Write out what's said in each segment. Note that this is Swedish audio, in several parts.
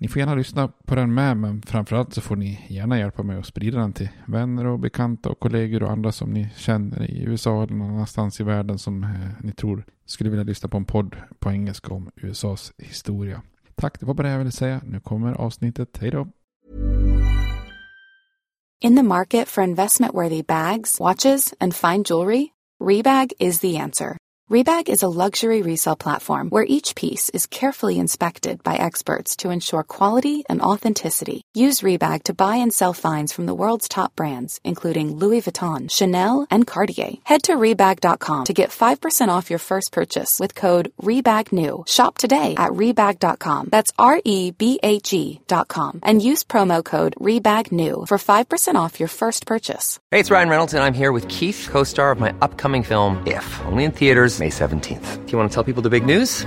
Ni får gärna lyssna på den med, men framförallt så får ni gärna hjälpa mig att sprida den till vänner och bekanta och kollegor och andra som ni känner i USA eller någon annanstans i världen som eh, ni tror skulle vilja lyssna på en podd på engelska om USAs historia. Tack, det var bara det jag ville säga. Nu kommer avsnittet. Hej då! In the market for investment-worthy bags, watches, and fine jewelry, Rebag is the answer. Rebag is a luxury resale platform where each piece is carefully inspected by experts to ensure quality and authenticity. Use Rebag to buy and sell finds from the world's top brands, including Louis Vuitton, Chanel, and Cartier. Head to Rebag.com to get 5% off your first purchase with code REBAGNEW. Shop today at Rebag.com. That's R E B A G.com. And use promo code REBAGNEW for 5% off your first purchase. Hey, it's Ryan Reynolds, and I'm here with Keith, co star of my upcoming film, If, only in theaters, May 17th. Do you want to tell people the big news?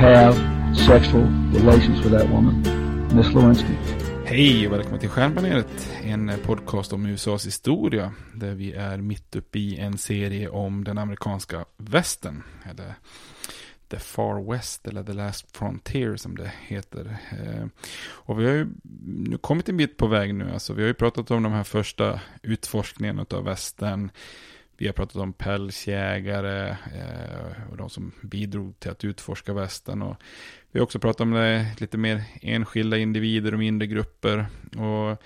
have sexual relations with that woman, Miss Lewinsky. Hej och välkommen till Stjärnbaneret, en podcast om USAs historia där vi är mitt uppe i en serie om den amerikanska västern. Eller The Far West eller The Last Frontier som det heter. Eh, och vi har ju nu kommit en bit på väg nu. Alltså, vi har ju pratat om de här första utforskningarna av västern. Vi har pratat om pälsjägare eh, och de som bidrog till att utforska västen. Och vi har också pratat om det lite mer enskilda individer och mindre grupper. Och,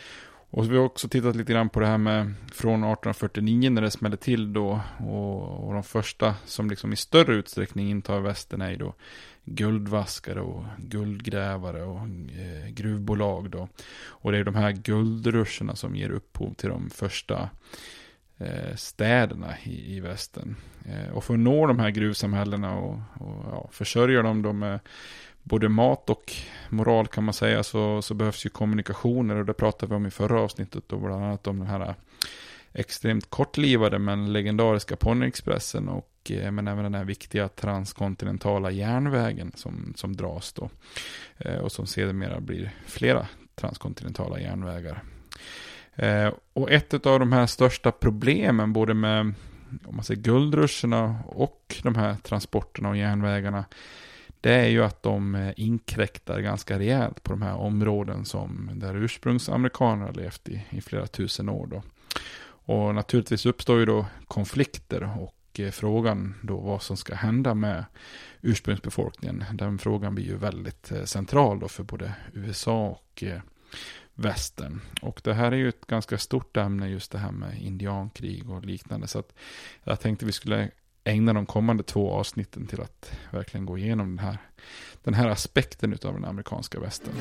och vi har också tittat lite grann på det här med från 1849 när det smällde till då. Och, och de första som liksom i större utsträckning intar västen är ju då guldvaskare och guldgrävare och eh, gruvbolag då. Och det är de här guldruscherna som ger upphov till de första Eh, städerna i, i västern. Eh, och för att nå de här gruvsamhällena och, och ja, försörja dem då med både mat och moral kan man säga så, så behövs ju kommunikationer och det pratade vi om i förra avsnittet då bland annat om den här extremt kortlivade men legendariska Ponyexpressen och eh, men även den här viktiga transkontinentala järnvägen som, som dras då eh, och som sedermera blir flera transkontinentala järnvägar. Eh, och ett av de här största problemen både med om man säger guldruscherna och de här transporterna och järnvägarna det är ju att de eh, inkräktar ganska rejält på de här områden som där ursprungsamerikaner har levt i, i flera tusen år. Då. Och naturligtvis uppstår ju då konflikter och eh, frågan då vad som ska hända med ursprungsbefolkningen. Den frågan blir ju väldigt eh, central då för både USA och västern. Och det här är ju ett ganska stort ämne just det här med indiankrig och liknande. Så att jag tänkte vi skulle ägna de kommande två avsnitten till att verkligen gå igenom den här, den här aspekten av den amerikanska västern.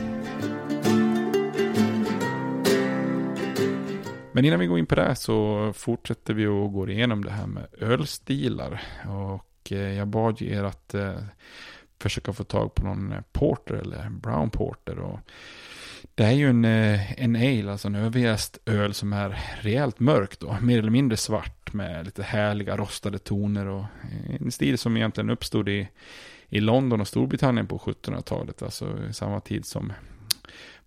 Men innan vi går in på det så fortsätter vi och går igenom det här med ölstilar. Och eh, jag bad ju er att eh, försöka få tag på någon eh, porter eller brown porter. Och det är ju en, eh, en ale, alltså en överjäst öl som är rejält mörk då. Mer eller mindre svart med lite härliga rostade toner och eh, en stil som egentligen uppstod i, i London och Storbritannien på 1700-talet. Alltså samma tid som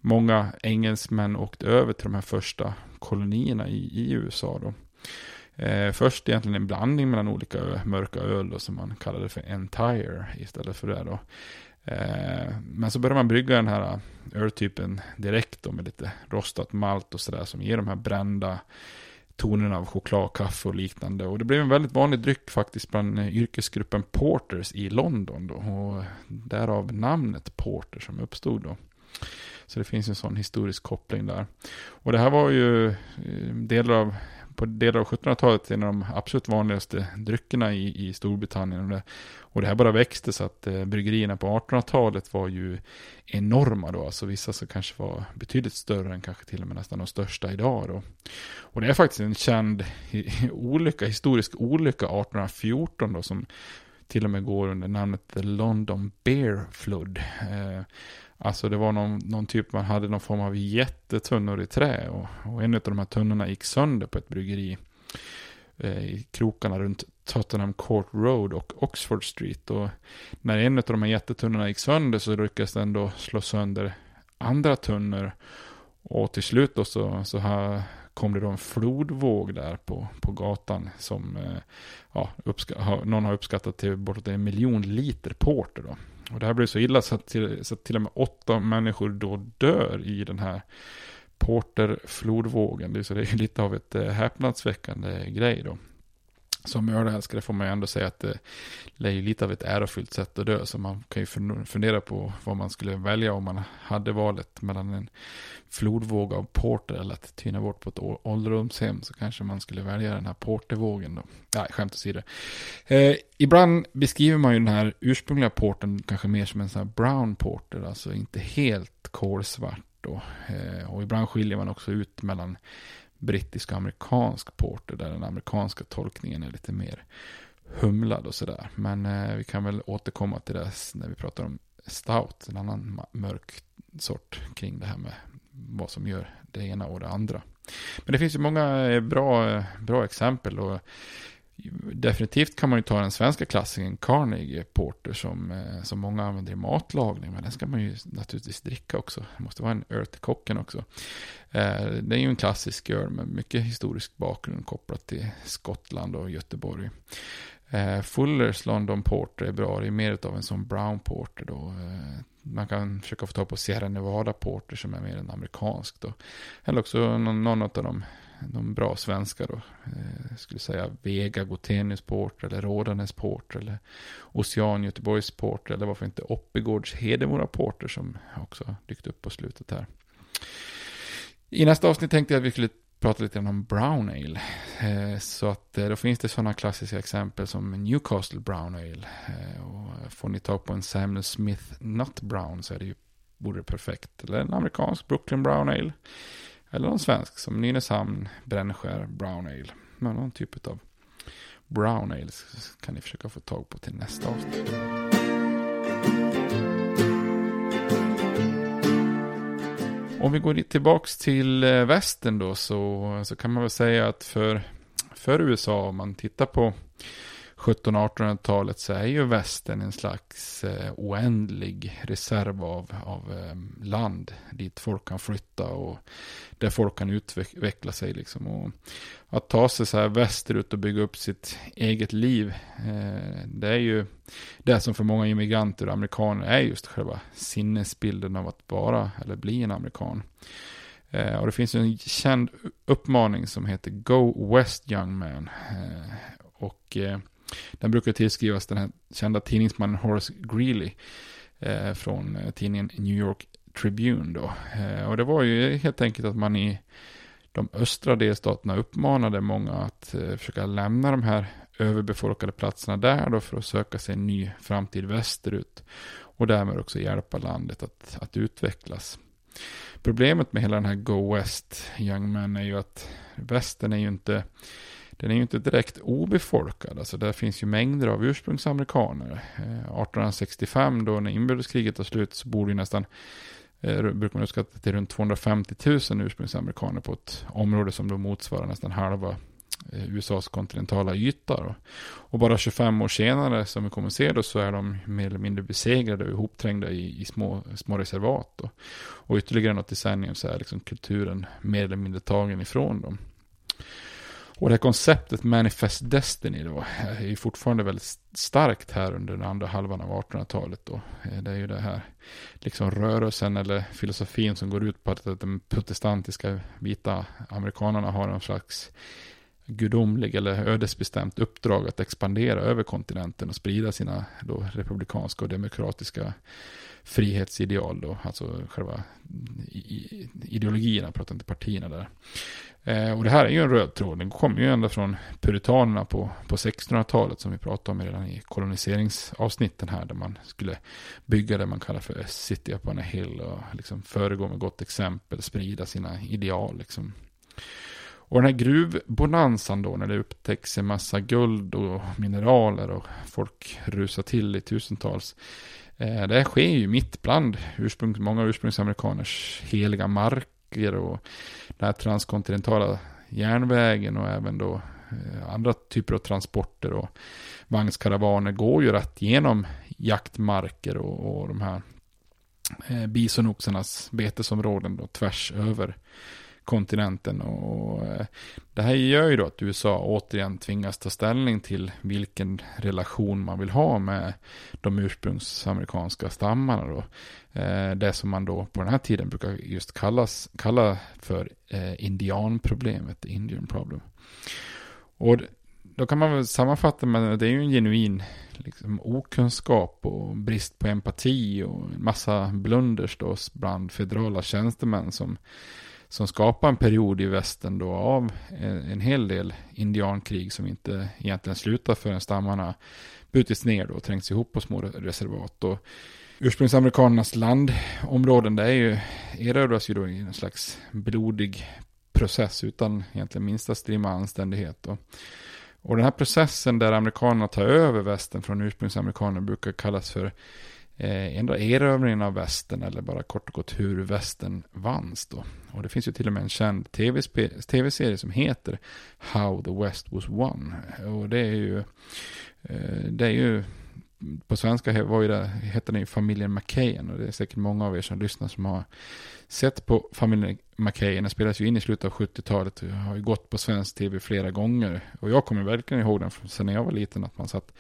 många engelsmän åkte över till de här första kolonierna i, i USA. Då. Eh, först egentligen en blandning mellan olika mörka öl då, som man kallade för Entire istället för det. Då. Eh, men så började man brygga den här eh, öltypen direkt då med lite rostat malt och sådär som ger de här brända tonerna av choklad, kaffe och liknande. Och det blev en väldigt vanlig dryck faktiskt bland eh, yrkesgruppen porters i London då. Och därav namnet porter som uppstod då. Så det finns en sån historisk koppling där. Och det här var ju delar av, på delar av 1700-talet en av de absolut vanligaste dryckerna i, i Storbritannien. Och det, och det här bara växte så att eh, bryggerierna på 1800-talet var ju enorma då. Alltså vissa som kanske var betydligt större än kanske till och med nästan de största idag då. Och det är faktiskt en känd olycka, historisk olycka 1814 då som till och med går under namnet The London Bear Flood. Eh, Alltså det var någon, någon typ, man hade någon form av jättetunnor i trä och, och en av de här tunnorna gick sönder på ett bryggeri eh, i krokarna runt Tottenham Court Road och Oxford Street. Och när en av de här jättetunnorna gick sönder så lyckades den då slå sönder andra tunnor. Och till slut då så, så här kom det då en flodvåg där på, på gatan som eh, ja, uppska- någon har uppskattat till bortåt en miljon liter porter då. Och det här blev så illa så att till, så att till och med åtta människor då dör i den här Porterflodvågen. Så det är lite av ett eh, häpnadsväckande grej då. Som ölälskare får man ju ändå säga att det är lite av ett ärofyllt sätt att dö. Så man kan ju fundera på vad man skulle välja om man hade valet mellan en flodvåg av porter eller att tyna bort på ett ålderdomshem. Så kanske man skulle välja den här portervågen då. Nej, skämt åsido. Eh, ibland beskriver man ju den här ursprungliga porten kanske mer som en sån här brown porter. Alltså inte helt kolsvart då. Eh, och ibland skiljer man också ut mellan brittisk och amerikansk porter där den amerikanska tolkningen är lite mer humlad och sådär. Men eh, vi kan väl återkomma till det när vi pratar om stout, en annan mörk sort kring det här med vad som gör det ena och det andra. Men det finns ju många eh, bra, eh, bra exempel och Definitivt kan man ju ta den svenska klassikern Carnegie Porter som, eh, som många använder i matlagning. Men den ska man ju naturligtvis dricka också. Det måste vara en öl till kocken också. Eh, det är ju en klassisk öl med mycket historisk bakgrund kopplat till Skottland och Göteborg. Eh, Fullers London Porter är bra. Det är mer av en sån brown porter då. Man kan försöka få tag på Sierra Nevada Porter som är mer en amerikansk då. Eller också någon, någon av de de bra svenska då. Eh, jag skulle säga Vega Gotenius Port eller Rådanäs Port eller Ocean Göteborgs Port eller varför inte Oppigårds Hedemora Porter som också dykt upp på slutet här. I nästa avsnitt tänkte jag att vi skulle prata lite om Brown Ale. Eh, så att eh, då finns det sådana klassiska exempel som Newcastle Brown Ale. Eh, och får ni tag på en Samuel Smith Nut Brown så är det ju, vore det perfekt. Eller en amerikansk Brooklyn Brown Ale. Eller någon svensk som Nynäshamn, Brännskär, Brown Ale. Men någon typ av Brown Ale kan ni försöka få tag på till nästa avsnitt. Om vi går tillbaks till eh, västern då så, så kan man väl säga att för, för USA om man tittar på 1700-1800-talet så är ju västern en slags eh, oändlig reserv av, av eh, land dit folk kan flytta och där folk kan utveckla sig. Liksom. Och att ta sig så här västerut och bygga upp sitt eget liv, eh, det är ju det som för många immigranter och amerikaner är just själva sinnesbilden av att vara eller bli en amerikan. Eh, och det finns en känd uppmaning som heter Go West Young Man. Eh, och eh, den brukar tillskrivas den här kända tidningsmannen Horace Greeley eh, från eh, tidningen New York Tribune då. Eh, och det var ju helt enkelt att man i de östra delstaterna uppmanade många att eh, försöka lämna de här överbefolkade platserna där då för att söka sig en ny framtid västerut. Och därmed också hjälpa landet att, att utvecklas. Problemet med hela den här Go West Young Men är ju att västern är ju inte den är ju inte direkt obefolkad. Alltså där finns ju mängder av ursprungsamerikaner. Eh, 1865 då när inbördeskriget tar slut så bor det ju nästan eh, brukar man uppskatta till runt 250 000 ursprungsamerikaner på ett område som då motsvarar nästan halva eh, USAs kontinentala yta. Och bara 25 år senare, som vi kommer att se då, så är de mer eller mindre besegrade och ihopträngda i, i små, små reservat. Då. Och ytterligare något decennium så är liksom kulturen mer eller mindre tagen ifrån dem. Och det här konceptet Manifest Destiny då eh, är ju fortfarande väldigt starkt här under den andra halvan av 1800-talet då. Eh, det är ju det här liksom rörelsen eller filosofin som går ut på att de protestantiska vita amerikanerna har någon slags gudomlig eller ödesbestämt uppdrag att expandera över kontinenten och sprida sina då republikanska och demokratiska frihetsideal då, alltså själva ideologierna, pratar inte partierna där. Eh, och det här är ju en röd tråd, den kommer ju ända från puritanerna på, på 1600-talet som vi pratade om redan i koloniseringsavsnitten här, där man skulle bygga det man kallar för City upon a hill och liksom föregå med gott exempel, sprida sina ideal liksom. Och den här gruvbonansen då, när det upptäcks en massa guld och mineraler och folk rusar till i tusentals. Eh, det sker ju mitt bland ursprung, många ursprungsamerikaners heliga marker och den här transkontinentala järnvägen och även då eh, andra typer av transporter och vagnskaravaner går ju rätt genom jaktmarker och, och de här eh, bisonoxarnas betesområden då tvärs över kontinenten. Och eh, det här gör ju då att USA återigen tvingas ta ställning till vilken relation man vill ha med de ursprungsamerikanska stammarna. Då. Eh, det som man då på den här tiden brukar just kallas, kalla för eh, indianproblemet, Indian problem. Och då kan man väl sammanfatta med att det är ju en genuin liksom, okunskap och brist på empati och en massa blunders då bland federala tjänstemän som som skapar en period i västern då av en, en hel del indiankrig som inte egentligen slutar förrän stammarna brutits ner då och trängts ihop på små reservat. Och ursprungsamerikanernas landområden, det är ju, erövras ju då i en slags blodig process utan egentligen minsta strimma anständighet. Då. och den här processen där amerikanerna tar över västern från ursprungsamerikaner brukar kallas för eh, ändå erövringen av västern eller bara kort och gott hur västern vanns då. Och det finns ju till och med en känd tv-serie som heter How the West Was Won. Och det är ju, eh, det är ju på svenska var ju det, heter den ju familjen McKayen och det är säkert många av er som lyssnar som har sett på familjen McKayen. Den spelas ju in i slutet av 70-talet och har ju gått på svensk tv flera gånger. Och jag kommer verkligen ihåg den från sen jag var liten att man satt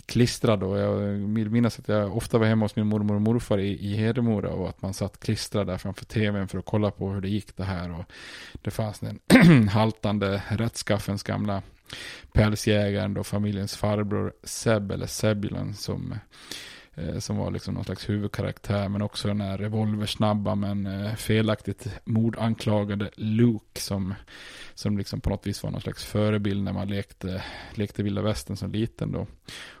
klistrad och jag vill minnas att jag ofta var hemma hos min mormor och morfar i, i Hedemora och att man satt klistrad där framför tvn för att kolla på hur det gick det här. Och det fanns en haltande rättskaffens gamla pälsjägaren då familjens farbror Seb eller Sebulon som Eh, Eh, som var liksom någon slags huvudkaraktär. Men också den här revolversnabba men eh, felaktigt mordanklagade Luke som, som liksom på något vis var någon slags förebild när man lekte, lekte vilda västern som liten då.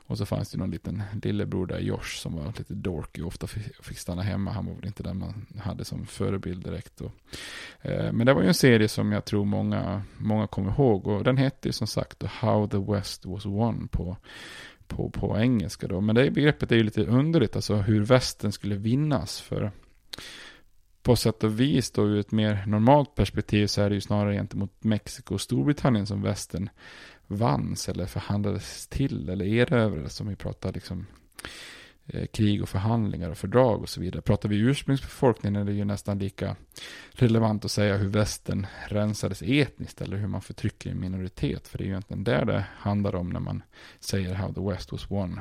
Och så fanns det någon liten lillebror där, Josh, som var lite dorky och ofta fick stanna hemma. Han var väl inte den man hade som förebild direkt. Då. Eh, men det var ju en serie som jag tror många, många kommer ihåg. Och den hette ju som sagt How the West Was Won på på, på engelska då. Men det begreppet är ju lite underligt, alltså hur västen skulle vinnas. För på sätt och vis då ur ett mer normalt perspektiv så är det ju snarare gentemot Mexiko och Storbritannien som västen vanns eller förhandlades till eller erövrades som vi pratar liksom Eh, krig och förhandlingar och fördrag och så vidare. Pratar vi ursprungsbefolkningen är det ju nästan lika relevant att säga hur västern rensades etniskt eller hur man förtrycker en minoritet. För det är ju egentligen där det handlar om när man säger how the West was won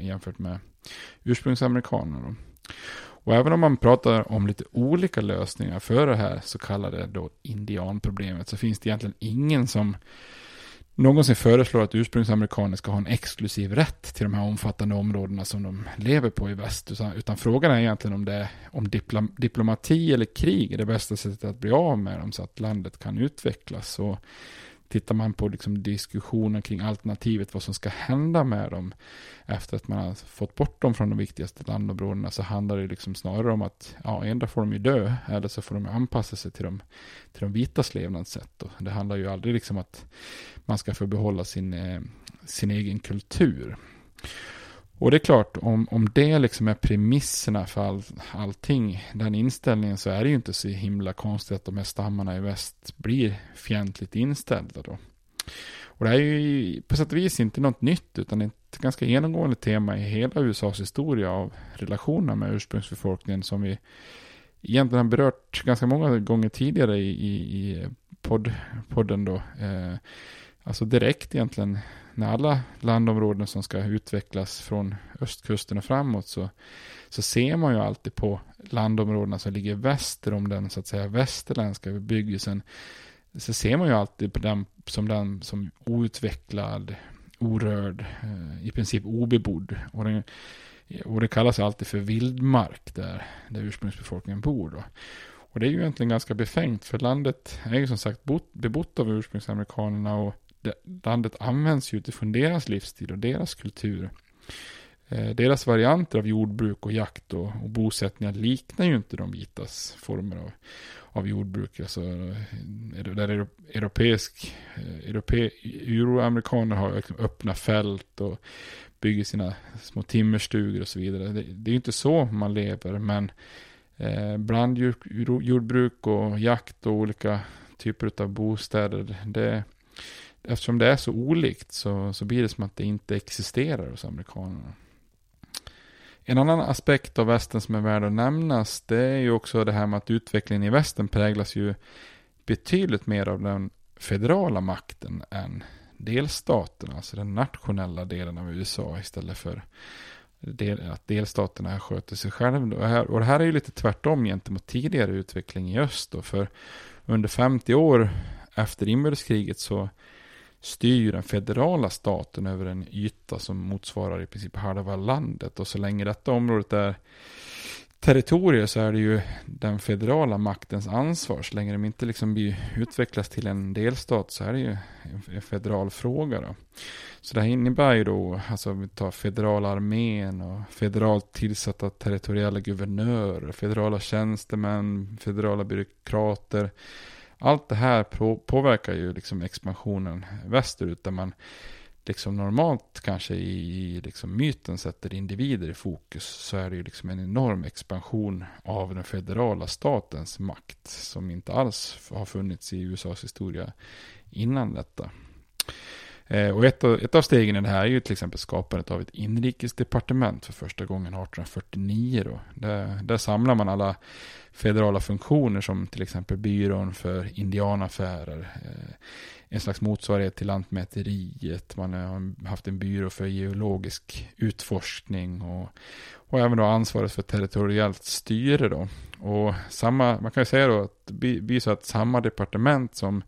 jämfört med ursprungsamerikanerna. Och även om man pratar om lite olika lösningar för det här så kallade då indianproblemet så finns det egentligen ingen som någonsin föreslår att ursprungsamerikaner ska ha en exklusiv rätt till de här omfattande områdena som de lever på i väst. Utan, utan frågan är egentligen om, det, om diplo, diplomati eller krig är det bästa sättet att bli av med dem så att landet kan utvecklas. Och tittar man på liksom diskussionen kring alternativet, vad som ska hända med dem efter att man har fått bort dem från de viktigaste landområdena, så handlar det liksom snarare om att ja, ändå får de ju dö, eller så får de anpassa sig till de, till de vitas levnadssätt. Och det handlar ju aldrig liksom att man ska få behålla sin, eh, sin egen kultur. Och det är klart, om, om det liksom är premisserna för all, allting, den inställningen, så är det ju inte så himla konstigt att de här stammarna i väst blir fientligt inställda då. Och det här är ju på sätt och vis inte något nytt, utan ett ganska genomgående tema i hela USAs historia av relationerna med ursprungsbefolkningen som vi egentligen har berört ganska många gånger tidigare i, i, i podd, podden då. Eh, alltså direkt egentligen när alla landområden som ska utvecklas från östkusten och framåt så, så ser man ju alltid på landområdena som ligger väster om den så att säga västerländska bebyggelsen så ser man ju alltid på den som den som outvecklad, orörd, eh, i princip obebodd. Och, den, och det kallas alltid för vildmark där, där ursprungsbefolkningen bor. Då. Och det är ju egentligen ganska befängt för landet är ju som sagt bebott av ursprungsamerikanerna och landet används ju utifrån deras livsstil och deras kultur. Eh, deras varianter av jordbruk och jakt och, och bosättningar liknar ju inte de vitas former av, av jordbruk. Alltså, eh, där europeisk, eh, europe, euroamerikaner har liksom öppna fält och bygger sina små timmerstugor och så vidare. Det, det är ju inte så man lever, men eh, blandjordbruk och jakt och olika typer av bostäder, det, eftersom det är så olikt så, så blir det som att det inte existerar hos amerikanerna. En annan aspekt av västern som är värd att nämnas det är ju också det här med att utvecklingen i västern präglas ju betydligt mer av den federala makten än delstaterna, alltså den nationella delen av USA istället för del, att delstaterna sköter sig själva. Och, och det här är ju lite tvärtom gentemot tidigare utveckling i öst. Då, för under 50 år efter inbördeskriget så styr ju den federala staten över en yta som motsvarar i princip halva landet. Och så länge detta området är territorier så är det ju den federala maktens ansvar. Så länge de inte liksom blir, utvecklas till en delstat så är det ju en federal fråga. Då. Så det här innebär ju då, alltså vi tar federala armén och federalt tillsatta territoriella guvernörer, federala tjänstemän, federala byråkrater, allt det här påverkar ju liksom expansionen västerut där man liksom normalt kanske i liksom myten sätter individer i fokus så är det ju liksom en enorm expansion av den federala statens makt som inte alls har funnits i USAs historia innan detta. Eh, och ett av, ett av stegen i det här är ju till exempel skapandet av ett inrikesdepartement för första gången 1849. Då. Där, där samlar man alla federala funktioner som till exempel byrån för indianaffärer, eh, en slags motsvarighet till Lantmäteriet, man har haft en byrå för geologisk utforskning och, och även då ansvaret för territoriellt styre då. Och samma, man kan ju säga då att det blir så att samma departement som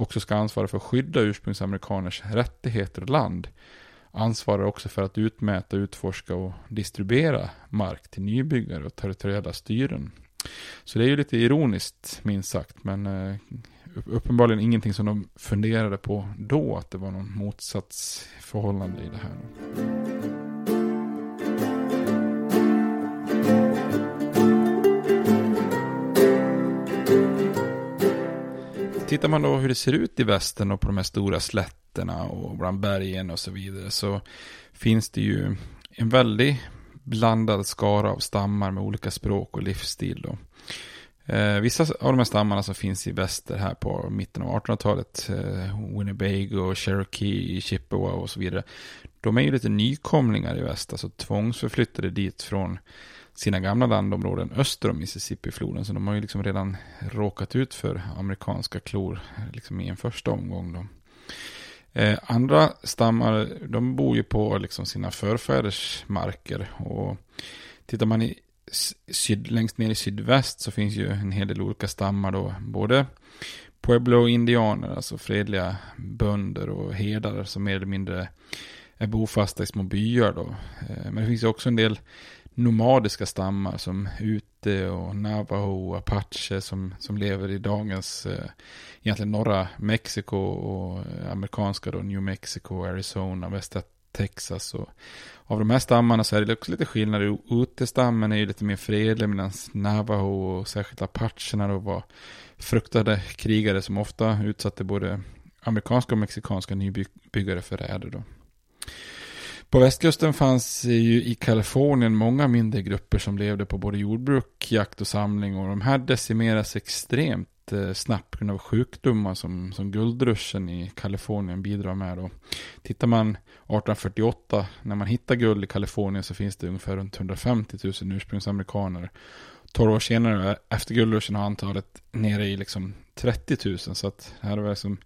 också ska ansvara för att skydda ursprungsamerikaners rättigheter och land ansvarar också för att utmäta, utforska och distribuera mark till nybyggare och territoriella styren. Så det är ju lite ironiskt minst sagt, men eh, uppenbarligen ingenting som de funderade på då, att det var någon motsatsförhållande i det här. Tittar man då hur det ser ut i västern och på de här stora slätterna och bland bergen och så vidare så finns det ju en väldigt blandad skara av stammar med olika språk och livsstil. Då. Eh, vissa av de här stammarna som finns i väster här på mitten av 1800-talet, eh, Winnebago, Cherokee, Chippewa och så vidare, de är ju lite nykomlingar i väst, alltså tvångsförflyttade dit från sina gamla landområden öster om Mississippifloden Så de har ju liksom redan råkat ut för amerikanska klor liksom i en första omgång. Då. Eh, andra stammar, de bor ju på liksom sina förfäders marker. Och tittar man i syd, längst ner i sydväst så finns ju en hel del olika stammar då. Både Pueblo-indianer, alltså fredliga bönder och herdar som mer eller mindre är bofasta i små byar då. Eh, men det finns ju också en del nomadiska stammar som Ute och Navajo och Apache som, som lever i dagens eh, egentligen norra Mexiko och eh, amerikanska då New Mexico, Arizona, västra Texas och av de här stammarna så är det också lite skillnader. Ute-stammen är ju lite mer fredlig medan Navajo och särskilt Apacherna då var fruktade krigare som ofta utsatte både amerikanska och mexikanska nybyggare för räder då. På västkusten fanns ju i Kalifornien många mindre grupper som levde på både jordbruk, jakt och samling och de här decimeras extremt eh, snabbt på grund av sjukdomar som, som guldruschen i Kalifornien bidrar med. Då. Tittar man 1848, när man hittar guld i Kalifornien så finns det ungefär runt 150 000 ursprungsamerikaner. 12 år senare, efter guldruschen, har antalet nere i liksom 30 000. Så att här har liksom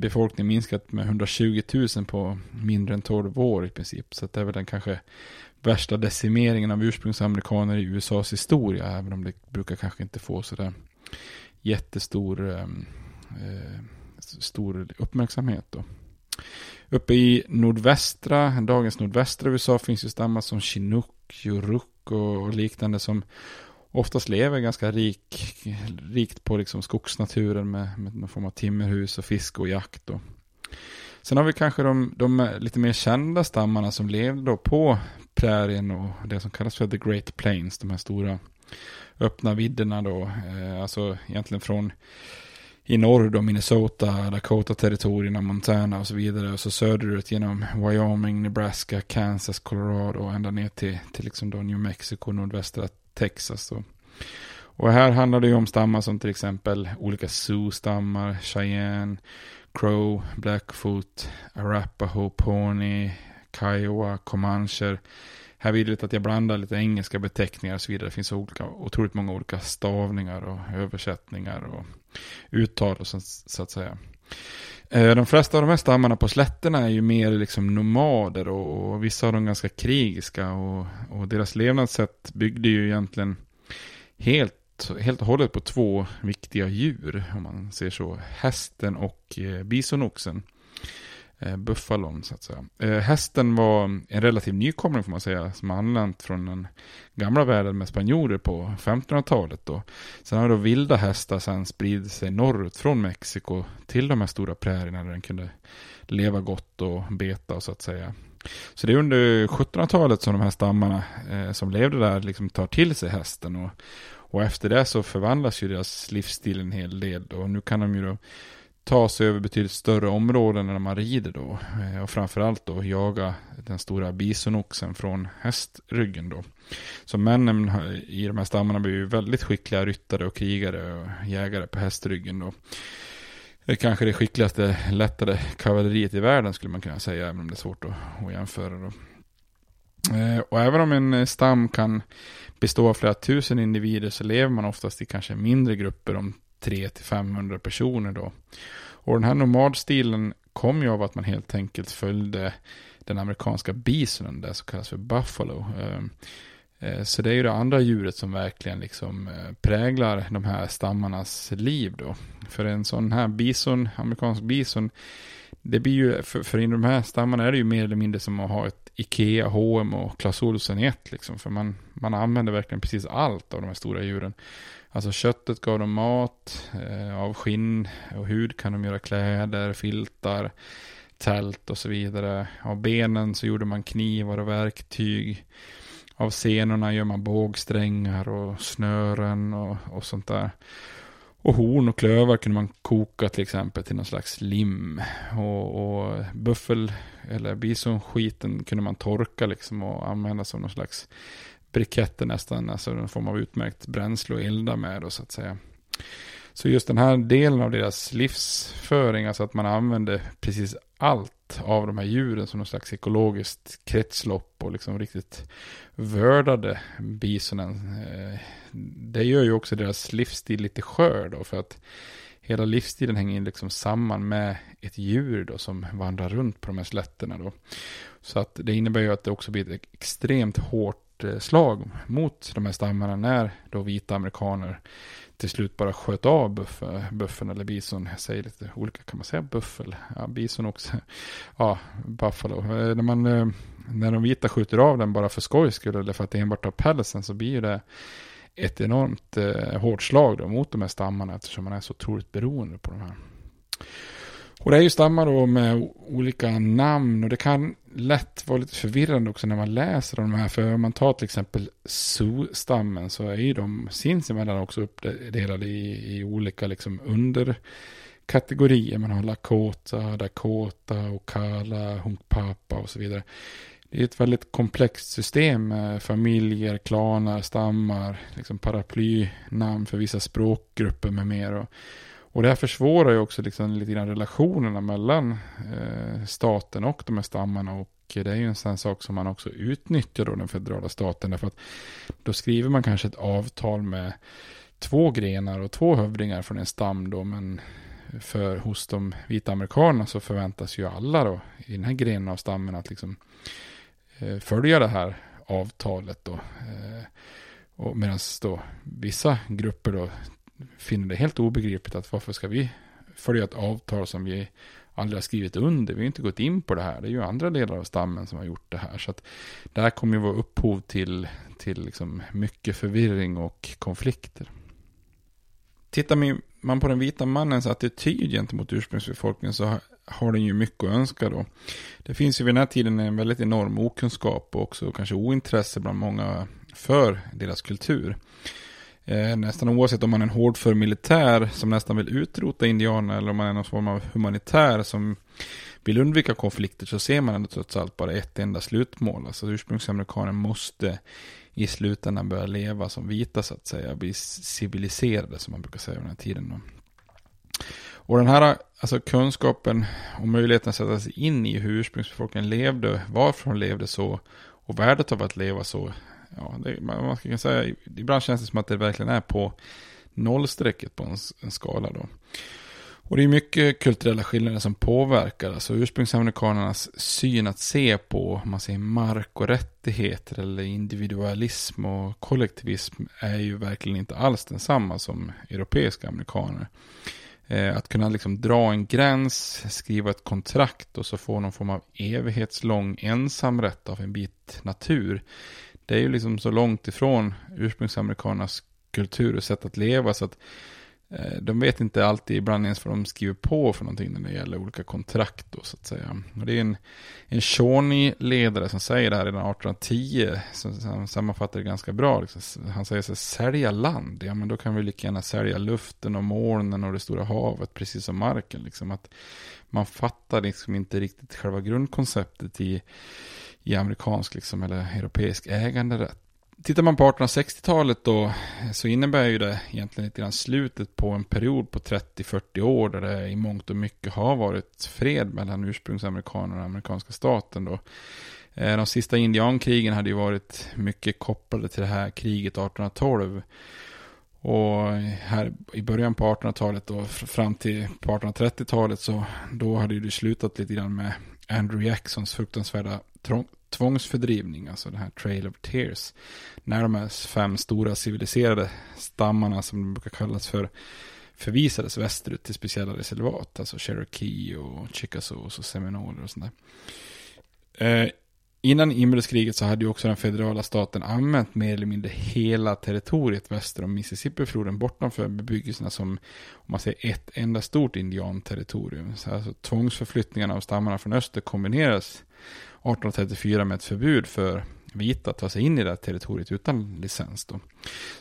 befolkningen minskat med 120 000 på mindre än 12 år i princip. Så det är väl den kanske värsta decimeringen av ursprungsamerikaner i USAs historia. Även om det brukar kanske inte få sådär jättestor ehm, eh, stor uppmärksamhet då. Uppe i nordvästra, dagens nordvästra USA finns ju stammar som Chinook, Yuruk och liknande som oftast lever ganska rik, rikt på liksom skogsnaturen med, med någon form av timmerhus och fiske och jakt. Och. Sen har vi kanske de, de lite mer kända stammarna som levde då på prärien och det som kallas för the Great Plains, de här stora öppna vidderna då, eh, alltså egentligen från i norr då Minnesota, Dakota-territorierna, Montana och så vidare. Och så söderut genom Wyoming, Nebraska, Kansas, Colorado och ända ner till, till liksom då New Mexico, nordvästra Texas. Och, och här handlar det ju om stammar som till exempel olika Sioux-stammar, Cheyenne, Crow, Blackfoot, Arapaho, Pony, Kiowa, Comancher. Här vill jag att jag blandar lite engelska beteckningar och så vidare. Det finns olika, otroligt många olika stavningar och översättningar och uttal och så, så att säga. Eh, de flesta av de här stammarna på slätterna är ju mer liksom nomader och, och vissa av dem ganska krigiska och, och, deras levnadssätt byggde ju egentligen helt, helt och hållet på två viktiga djur om man ser så. Hästen och eh, bisonoxen Eh, buffalon så att säga. Eh, hästen var en relativ nykomling får man säga, som anlänt från den gamla världen med spanjorer på 1500-talet. Då. Sen har då vilda hästar sen spridit sig norrut från Mexiko till de här stora prärierna där den kunde leva gott och beta och så att säga. Så det är under 1700-talet som de här stammarna eh, som levde där liksom tar till sig hästen. Och, och efter det så förvandlas ju deras livsstil en hel del. Och nu kan de ju då ta sig över betydligt större områden när man rider då. Eh, och framförallt då jaga den stora bisonoxen från hästryggen då. Så männen i de här stammarna blir ju väldigt skickliga ryttare och krigare och jägare på hästryggen då. Det är kanske det skickligaste lättare kavalleriet i världen skulle man kunna säga, även om det är svårt att, att jämföra då. Eh, och även om en eh, stam kan bestå av flera tusen individer så lever man oftast i kanske mindre grupper om 300-500 personer då. Och den här nomadstilen kom ju av att man helt enkelt följde den amerikanska bisonen, det som kallas för buffalo. Ehm, eh, så det är ju det andra djuret som verkligen liksom eh, präglar de här stammarnas liv då. För en sån här bison, amerikansk bison, det blir ju, för, för de här stammarna är det ju mer eller mindre som att ha ett Ikea, H&M och Clas Ohlson i ett liksom. För man, man använder verkligen precis allt av de här stora djuren. Alltså köttet gav dem mat, eh, av skinn och hud kan de göra kläder, filtar, tält och så vidare. Av benen så gjorde man knivar och verktyg. Av senorna gör man bågsträngar och snören och, och sånt där. Och horn och klövar kunde man koka till exempel till någon slags lim. Och, och buffel eller bisonskiten kunde man torka liksom och använda som någon slags briketter nästan, alltså en form av utmärkt bränsle att elda med då så att säga. Så just den här delen av deras livsföring, alltså att man använder precis allt av de här djuren som någon slags ekologiskt kretslopp och liksom riktigt vördade bisonen. Eh, det gör ju också deras livsstil lite skör då, för att hela livsstilen hänger liksom samman med ett djur då som vandrar runt på de här slätterna då. Så att det innebär ju att det också blir ett extremt hårt Eh, slag mot de här stammarna när då vita amerikaner till slut bara sköt av buff, buffen eller bison. Jag säger lite olika, kan man säga buffel? Ja, bison också. Ja, buffalo. Eh, när, man, eh, när de vita skjuter av den bara för skojs skull eller för att enbart ta pälsen så blir ju det ett enormt eh, hårt slag då mot de här stammarna eftersom man är så otroligt beroende på de här. Och det är ju stammar då med olika namn och det kan lätt vara lite förvirrande också när man läser om de här. För om man tar till exempel Zoo-stammen så är ju de sinsemellan också uppdelade i, i olika liksom underkategorier. Man har Lakota, Dakota, Okala, Hunkpapa och så vidare. Det är ett väldigt komplext system med familjer, klaner, stammar, liksom paraplynamn för vissa språkgrupper med mer. Och det här försvårar ju också liksom lite grann relationerna mellan eh, staten och de här stammarna. Och det är ju en sån sak som man också utnyttjar då den federala staten. Därför att då skriver man kanske ett avtal med två grenar och två hövdingar från en stam då. Men för hos de vita amerikanerna så förväntas ju alla då i den här grenen av stammen att liksom eh, följa det här avtalet då. Eh, och medan då vissa grupper då finner det helt obegripligt att varför ska vi följa ett avtal som vi aldrig har skrivit under. Vi har inte gått in på det här. Det är ju andra delar av stammen som har gjort det här. Så att det här kommer ju vara upphov till, till liksom mycket förvirring och konflikter. Tittar man på den vita mannens attityd gentemot ursprungsbefolkningen så har den ju mycket att önska då. Det finns ju vid den här tiden en väldigt enorm okunskap och också kanske ointresse bland många för deras kultur. Eh, nästan oavsett om man är en hårdför militär som nästan vill utrota indianer eller om man är någon form av humanitär som vill undvika konflikter så ser man ändå trots allt bara ett enda slutmål. Alltså ursprungsamerikaner måste i slutändan börja leva som vita så att säga, bli civiliserade som man brukar säga den här tiden. Då. Och den här alltså, kunskapen och möjligheten att sätta sig in i hur ursprungsbefolkningen levde, varför de levde så och värdet av att leva så ja, det, man ska säga, ibland känns det som att det verkligen är på nollstrecket på en, en skala då. Och det är mycket kulturella skillnader som påverkar. Alltså ursprungsamerikanernas syn att se på man säger, mark och rättigheter eller individualism och kollektivism är ju verkligen inte alls densamma som europeiska amerikaner. Eh, att kunna liksom dra en gräns, skriva ett kontrakt och så få någon form av evighetslång ensamrätt av en bit natur det är ju liksom så långt ifrån ursprungsamerikanernas kultur och sätt att leva så att eh, de vet inte alltid ibland ens vad de skriver på för någonting när det gäller olika kontrakt då så att säga. Och det är en, en Shawnee-ledare som säger det här redan 1810, som, sammanfattar det ganska bra. Liksom. Han säger så här, sälja land, ja men då kan vi lika gärna sälja luften och molnen och det stora havet, precis som marken. Liksom. Att man fattar liksom inte riktigt själva grundkonceptet i i amerikansk liksom, eller europeisk äganderätt. Tittar man på 1860-talet då så innebär ju det egentligen lite grann slutet på en period på 30-40 år där det i mångt och mycket har varit fred mellan ursprungsamerikaner och amerikanska staten då. Eh, de sista indiankrigen hade ju varit mycket kopplade till det här kriget 1812. Och här i början på 1800-talet och fram till 1830-talet så då hade det slutat lite grann med Andrew Jacksons fruktansvärda tvångsfördrivning, alltså den här Trail of Tears. När de här fem stora civiliserade stammarna som de brukar kallas för förvisades västerut till speciella reservat, alltså Cherokee och Chickasaws och Seminoler och sånt där. Eh, innan inbördeskriget så hade ju också den federala staten använt mer eller mindre hela territoriet väster om Mississippifloden bortanför bebyggelserna som, om man säger ett enda stort indianterritorium. Så alltså tvångsförflyttningarna av stammarna från öster kombineras 1834 med ett förbud för vita att ta sig in i det här territoriet utan licens. Då.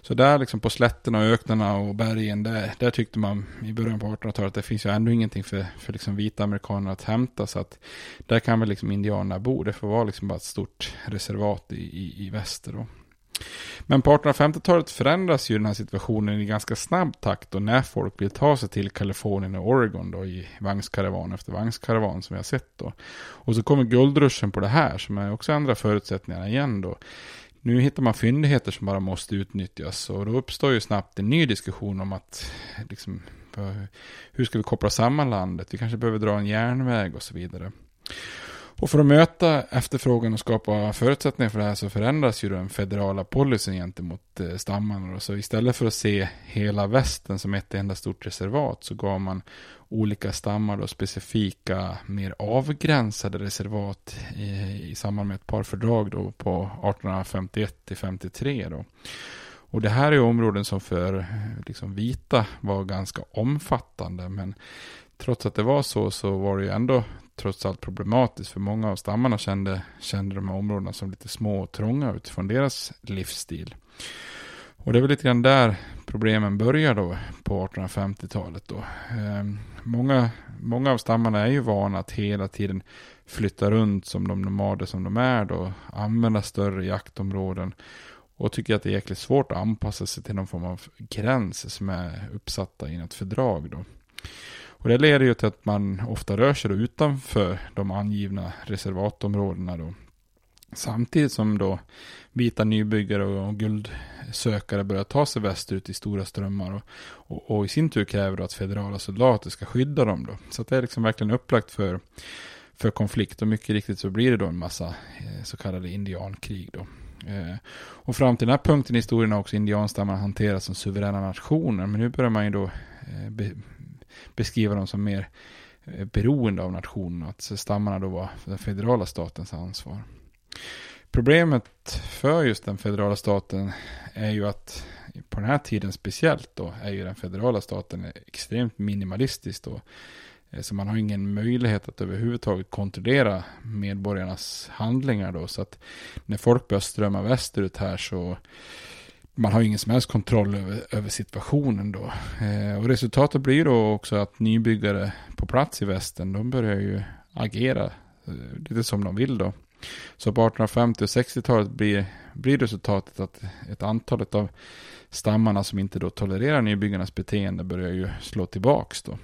Så där liksom på slätterna och öknarna och bergen, där, där tyckte man i början på 1800-talet att det finns ju ändå ingenting för, för liksom vita amerikaner att hämta. Så att där kan väl liksom indianerna bo. Det får vara liksom bara ett stort reservat i, i, i väster. Då. Men på 1850-talet förändras ju den här situationen i ganska snabb takt och när folk vill ta sig till Kalifornien och Oregon då i vagnskaravan efter vagnskaravan som vi har sett då. Och så kommer guldruschen på det här som är också andra förutsättningar igen då. Nu hittar man fyndigheter som bara måste utnyttjas och då uppstår ju snabbt en ny diskussion om att liksom, hur ska vi koppla samman landet? Vi kanske behöver dra en järnväg och så vidare. Och för att möta efterfrågan och skapa förutsättningar för det här så förändras ju den federala policyn gentemot eh, stammarna. Så istället för att se hela västen som ett enda stort reservat så gav man olika stammar och specifika, mer avgränsade reservat i, i samband med ett par fördrag då på 1851 till 53 då. Och det här är områden som för eh, liksom, vita var ganska omfattande. Men trots att det var så så var det ju ändå trots allt problematiskt. För många av stammarna kände, kände de här områdena som lite små och trånga utifrån deras livsstil. Och det är väl lite grann där problemen börjar då på 1850-talet då. Eh, många, många av stammarna är ju vana att hela tiden flytta runt som de nomader som de är då. Använda större jaktområden. Och tycker att det är jäkligt svårt att anpassa sig till någon form av gräns som är uppsatta i något fördrag då. Och det leder ju till att man ofta rör sig då utanför de angivna reservatområdena då. Samtidigt som då vita nybyggare och guldsökare börjar ta sig västerut i stora strömmar. Och, och, och, i sin tur kräver att federala soldater ska skydda dem då. Så det är liksom verkligen upplagt för, för konflikt. Och mycket riktigt så blir det då en massa eh, så kallade indiankrig då. Eh, och fram till den här punkten i historien har också indianstammarna hanterats som suveräna nationer. Men nu börjar man ju då eh, be, beskriva dem som mer eh, beroende av nationen. Att stammarna då var den federala statens ansvar. Problemet för just den federala staten är ju att på den här tiden speciellt då är ju den federala staten extremt minimalistisk då. Eh, så man har ingen möjlighet att överhuvudtaget kontrollera medborgarnas handlingar då. Så att när folk börjar strömma västerut här så man har ingen som helst kontroll över, över situationen då. Eh, och resultatet blir då också att nybyggare på plats i västern, de börjar ju agera eh, lite som de vill då. Så på 1850 och 60-talet blir, blir resultatet att ett antal av stammarna som inte då tolererar nybyggarnas beteende börjar ju slå tillbaks då.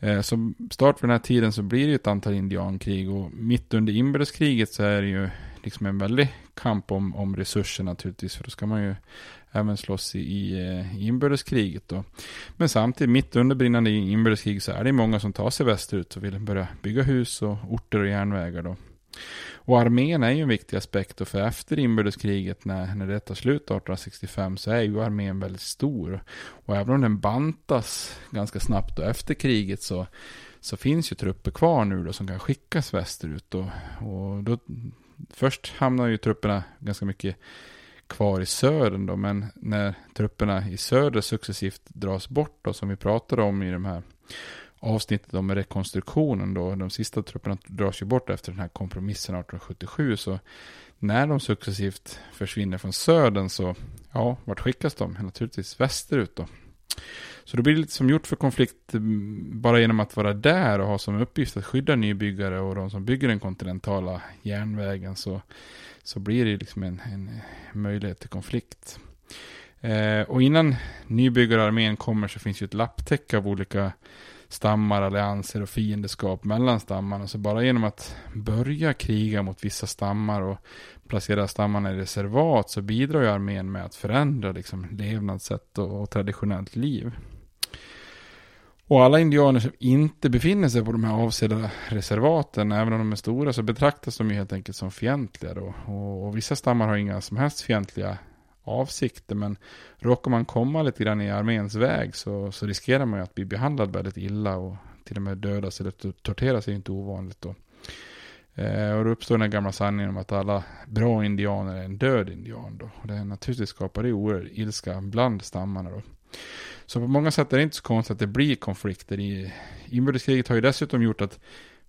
Eh, som start för den här tiden så blir det ju ett antal indiankrig och mitt under inbördeskriget så är det ju liksom en väldig kamp om, om resurser naturligtvis. För då ska man ju även slåss i, i, eh, inbördeskriget då. Men samtidigt, mitt under brinnande inbördeskrig så är det många som tar sig västerut och vill börja bygga hus och orter och järnvägar då. Och armén är ju en viktig aspekt och för efter inbördeskriget när, när det tar slut 1865 så är ju armén väldigt stor. Och även om den bantas ganska snabbt då efter kriget så, så finns ju trupper kvar nu då som kan skickas västerut. Och, och då, först hamnar ju trupperna ganska mycket kvar i södern då, men när trupperna i söder successivt dras bort då, som vi pratade om i de här avsnittet om rekonstruktionen då, de sista trupperna dras ju bort efter den här kompromissen 1877, så när de successivt försvinner från södern så, ja, vart skickas de? Naturligtvis västerut då. Så då blir det lite som gjort för konflikt eh, bara genom att vara där och ha som uppgift att skydda nybyggare och de som bygger den kontinentala järnvägen så, så blir det liksom en, en möjlighet till konflikt. Eh, och innan nybyggararmén kommer så finns ju ett lapptäcke av olika stammar, allianser och fiendeskap mellan stammarna. Så bara genom att börja kriga mot vissa stammar och placerar stammarna i reservat så bidrar ju armén med att förändra liksom, levnadssätt och, och traditionellt liv. Och alla indianer som inte befinner sig på de här avsedda reservaten, även om de är stora, så betraktas de ju helt enkelt som fientliga då. Och, och vissa stammar har inga som helst fientliga avsikter. Men råkar man komma lite grann i arméns väg så, så riskerar man ju att bli behandlad väldigt illa och till och med dödas eller torteras är ju inte ovanligt då. Eh, och då uppstår den här gamla sanningen om att alla bra indianer är en död indian då. Och det naturligtvis skapar det oerhörd ilska bland stammarna då. Så på många sätt är det inte så konstigt att det blir konflikter. I inbördeskriget har ju dessutom gjort att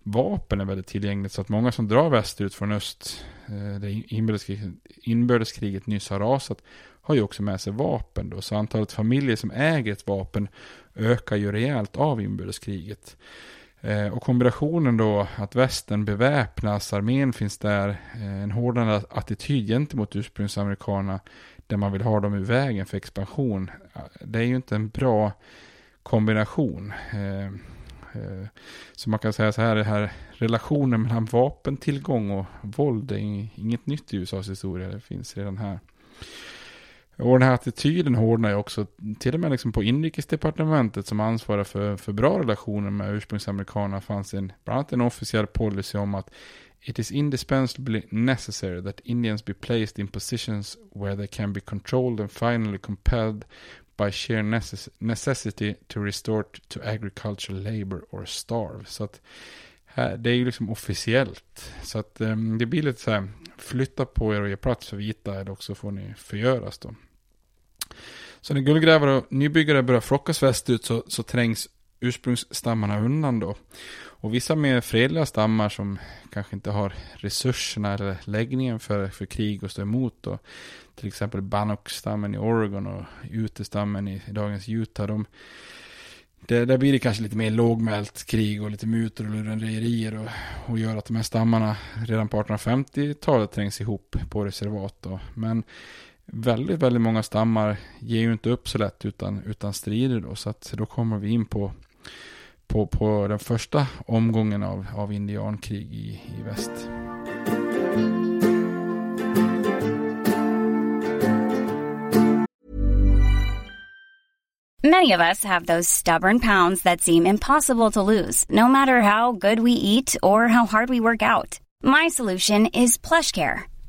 vapen är väldigt tillgängligt. Så att många som drar västerut från öst, eh, där inbördeskriget, inbördeskriget nyss har rasat, har ju också med sig vapen då. Så antalet familjer som äger ett vapen ökar ju rejält av inbördeskriget. Eh, och kombinationen då att västern beväpnas, armén finns där, eh, en hårdare attityd gentemot ursprungsamerikanerna där man vill ha dem ur vägen för expansion. Eh, det är ju inte en bra kombination. Eh, eh så man kan säga så här, det här relationen mellan vapentillgång och våld är inget nytt i USAs historia. Det finns redan här. Och den här attityden hårdnar ju också, till och med liksom på inrikesdepartementet som ansvarar för, för bra relationer med ursprungsamerikanerna fanns en, bland annat en officiell policy om att It is indispensably necessary that Indians be placed in positions where they can be controlled and finally compelled by sheer necess necessity to restore to agricultural labor or starve. Så att här, det är ju liksom officiellt. Så att um, det blir lite så här, flytta på er och ge plats för vita eller också får ni förgöras då. Så när guldgrävare och nybyggare börjar flockas västerut så, så trängs ursprungsstammarna undan då. Och vissa mer fredliga stammar som kanske inte har resurserna eller läggningen för, för krig och stå emot då. Till exempel Bannock-stammen i Oregon och Utestammen i, i dagens Utah. De, det, där blir det kanske lite mer lågmält krig och lite mutor och lurendrejerier och, och gör att de här stammarna redan på 1850-talet trängs ihop på reservat. Då. Men väldigt, väldigt många stammar ger ju inte upp så lätt utan, utan strider då. Så att då kommer vi in på, på, på den första omgången av, av indiankrig i, i väst. Many of us have those stubborn pounds that seem impossible to lose, no matter how good we eat or how hard we work out. My solution is plush care.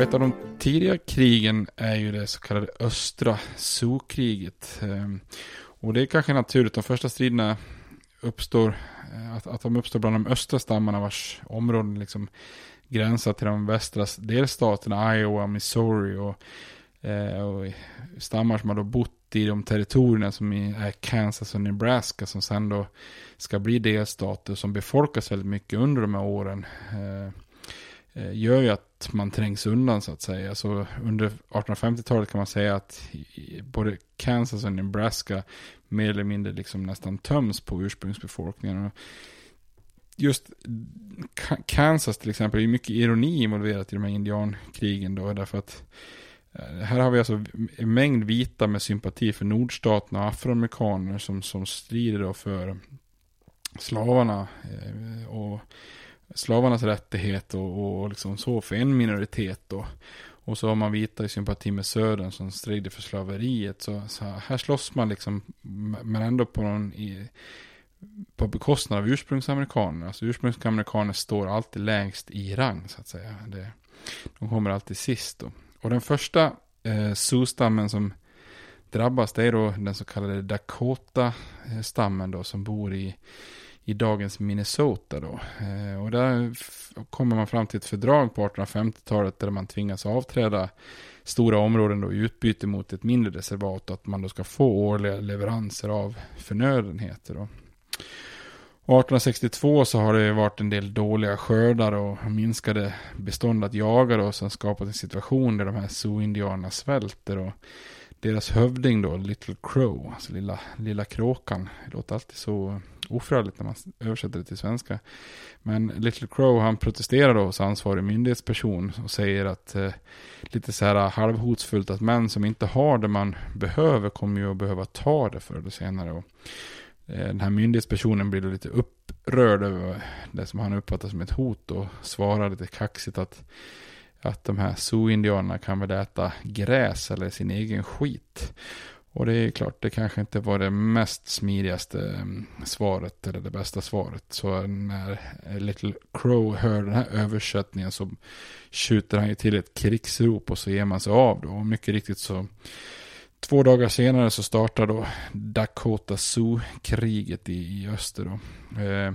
Och ett av de tidiga krigen är ju det så kallade östra sokriget. Ehm, och det är kanske naturligt, de första striderna uppstår, eh, att, att de uppstår bland de östra stammarna vars områden liksom gränsar till de västra delstaterna, Iowa, Missouri och, eh, och stammar som har då bott i de territorierna som är Kansas och Nebraska som sen då ska bli delstater som befolkas väldigt mycket under de här åren. Ehm, Eh, gör ju att man trängs undan så att säga. Så under 1850-talet kan man säga att både Kansas och Nebraska mer eller mindre liksom nästan töms på ursprungsbefolkningen. Just Kansas till exempel, är mycket ironi involverat i de här indiankrigen då, därför att eh, här har vi alltså en mängd vita med sympati för nordstaterna och afroamerikaner som, som strider då för slavarna. Eh, och slavarnas rättighet och, och liksom så för en minoritet då. Och så har man vita i sympati med södern som strider för slaveriet. Så, så här slåss man liksom, men ändå på någon i, på bekostnad av ursprungsamerikaner. Alltså ursprungsamerikaner står alltid längst i rang så att säga. Det, de kommer alltid sist då. Och den första eh, Sioux-stammen som drabbas det är då den så kallade Dakota-stammen eh, då som bor i i dagens Minnesota då. Eh, och där kommer man fram till ett fördrag på 1850-talet där man tvingas avträda stora områden då i utbyte mot ett mindre reservat och att man då ska få årliga leveranser av förnödenheter då. 1862 så har det varit en del dåliga skördar och minskade bestånd att jaga då som skapat en situation där de här Sioux-indianerna svälter och deras hövding då, Little Crow, alltså lilla, lilla kråkan, det låter alltid så oförargligt när man översätter det till svenska. Men Little Crow han protesterar då hos ansvarig myndighetsperson och säger att eh, lite så här halvhotsfullt att män som inte har det man behöver kommer ju att behöva ta det förr eller senare. Och, eh, den här myndighetspersonen blir då lite upprörd över det som han uppfattar som ett hot och svarar lite kaxigt att att de här zoo-indianerna kan väl äta gräs eller sin egen skit. Och det är klart, det kanske inte var det mest smidigaste mm, svaret eller det bästa svaret. Så när Little Crow hör den här översättningen så skjuter han ju till ett krigsrop och så ger man sig av då. Och mycket riktigt så två dagar senare så startar då Dakota Zoo-kriget i, i öster. Då. Eh,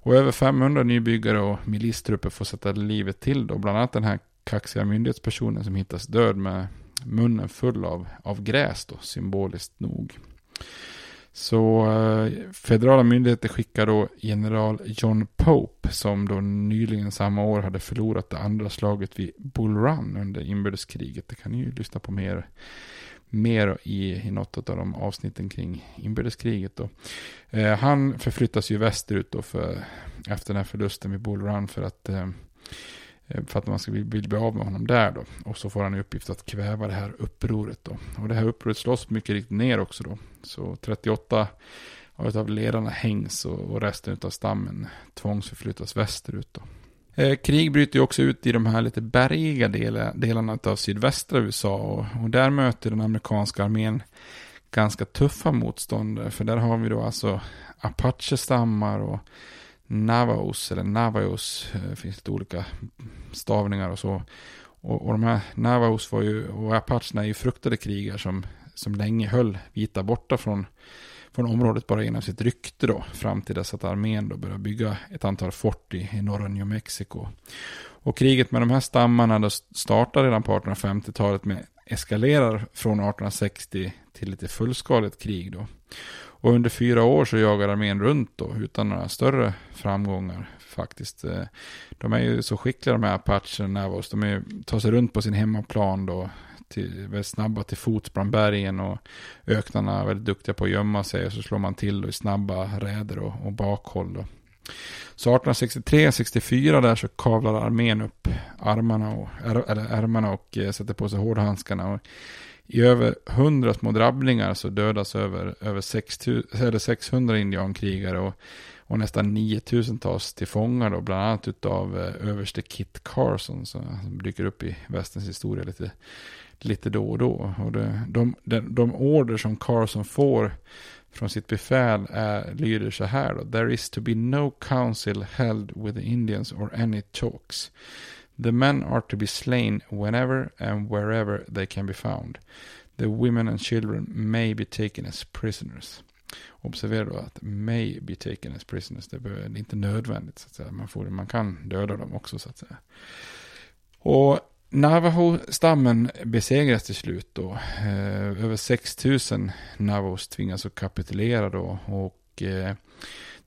och över 500 nybyggare och milistrupper får sätta livet till då. Bland annat den här kaxiga myndighetspersonen som hittas död med munnen full av, av gräs då, symboliskt nog. Så eh, federala myndigheter skickar då general John Pope som då nyligen samma år hade förlorat det andra slaget vid Bull Run under inbördeskriget. Det kan ni ju lyssna på mer, mer i, i något av de avsnitten kring inbördeskriget. Då. Eh, han förflyttas ju västerut då för, efter den här förlusten vid Bull Run för att eh, Eh, för att man ska vill bli av med honom där då. Och så får han i uppgift att kväva det här upproret då. Och det här upproret slås mycket riktigt ner också då. Så 38 av ledarna hängs och, resten av stammen tvångsförflyttas västerut då. Eh, krig bryter ju också ut i de här lite bergiga delarna av sydvästra USA och, och där möter den amerikanska armén ganska tuffa motståndare. För där har vi då alltså Apache-stammar och Navaos eller Navajos. Det finns lite olika stavningar och så. Och, och de här Navaos var ju, och Apacherna är ju fruktade krigare som, som länge höll vita borta från, från området bara genom sitt rykte då. Fram till dess att armén då började bygga ett antal fort i, i norra New Mexico. Och kriget med de här stammarna då startade redan på 1850-talet med eskalerar från 1860 till lite fullskaligt krig då. Och under fyra år så jagar armén runt då utan några större framgångar faktiskt. Eh, de är ju så skickliga de här Apachen Navos. De är, tar sig runt på sin hemmaplan då. Till, väldigt snabba till fots bland bergen och öknarna är väldigt duktiga på att gömma sig. Och så slår man till då i snabba räder och, och bakhåll då. Så 1863-64 där så kavlar armén upp armarna och, eller ärmarna och eh, sätter på sig hårdhandskarna. Och i över 100 små drabbningar så dödas över, över 600, 600 indiankrigare och, och nästan 9000 tas till fångar då, bland annat av eh, överste Kit Carson som, som dyker upp i västens historia lite, lite då och då. Och det, de, de, de order som Carson får från sitt befäl är, lyder så här då. There is to be no council held with the Indians or any talks. The men are to be slain whenever and wherever they can be found. The women and children may be taken as prisoners. Observera då att may be taken as prisoners. Det är inte nödvändigt så att säga. Man, får, man kan döda dem också så att säga. Och Navajo-stammen besegras till slut då. Eh, över 6000 Navos tvingas att kapitulera då. Och eh,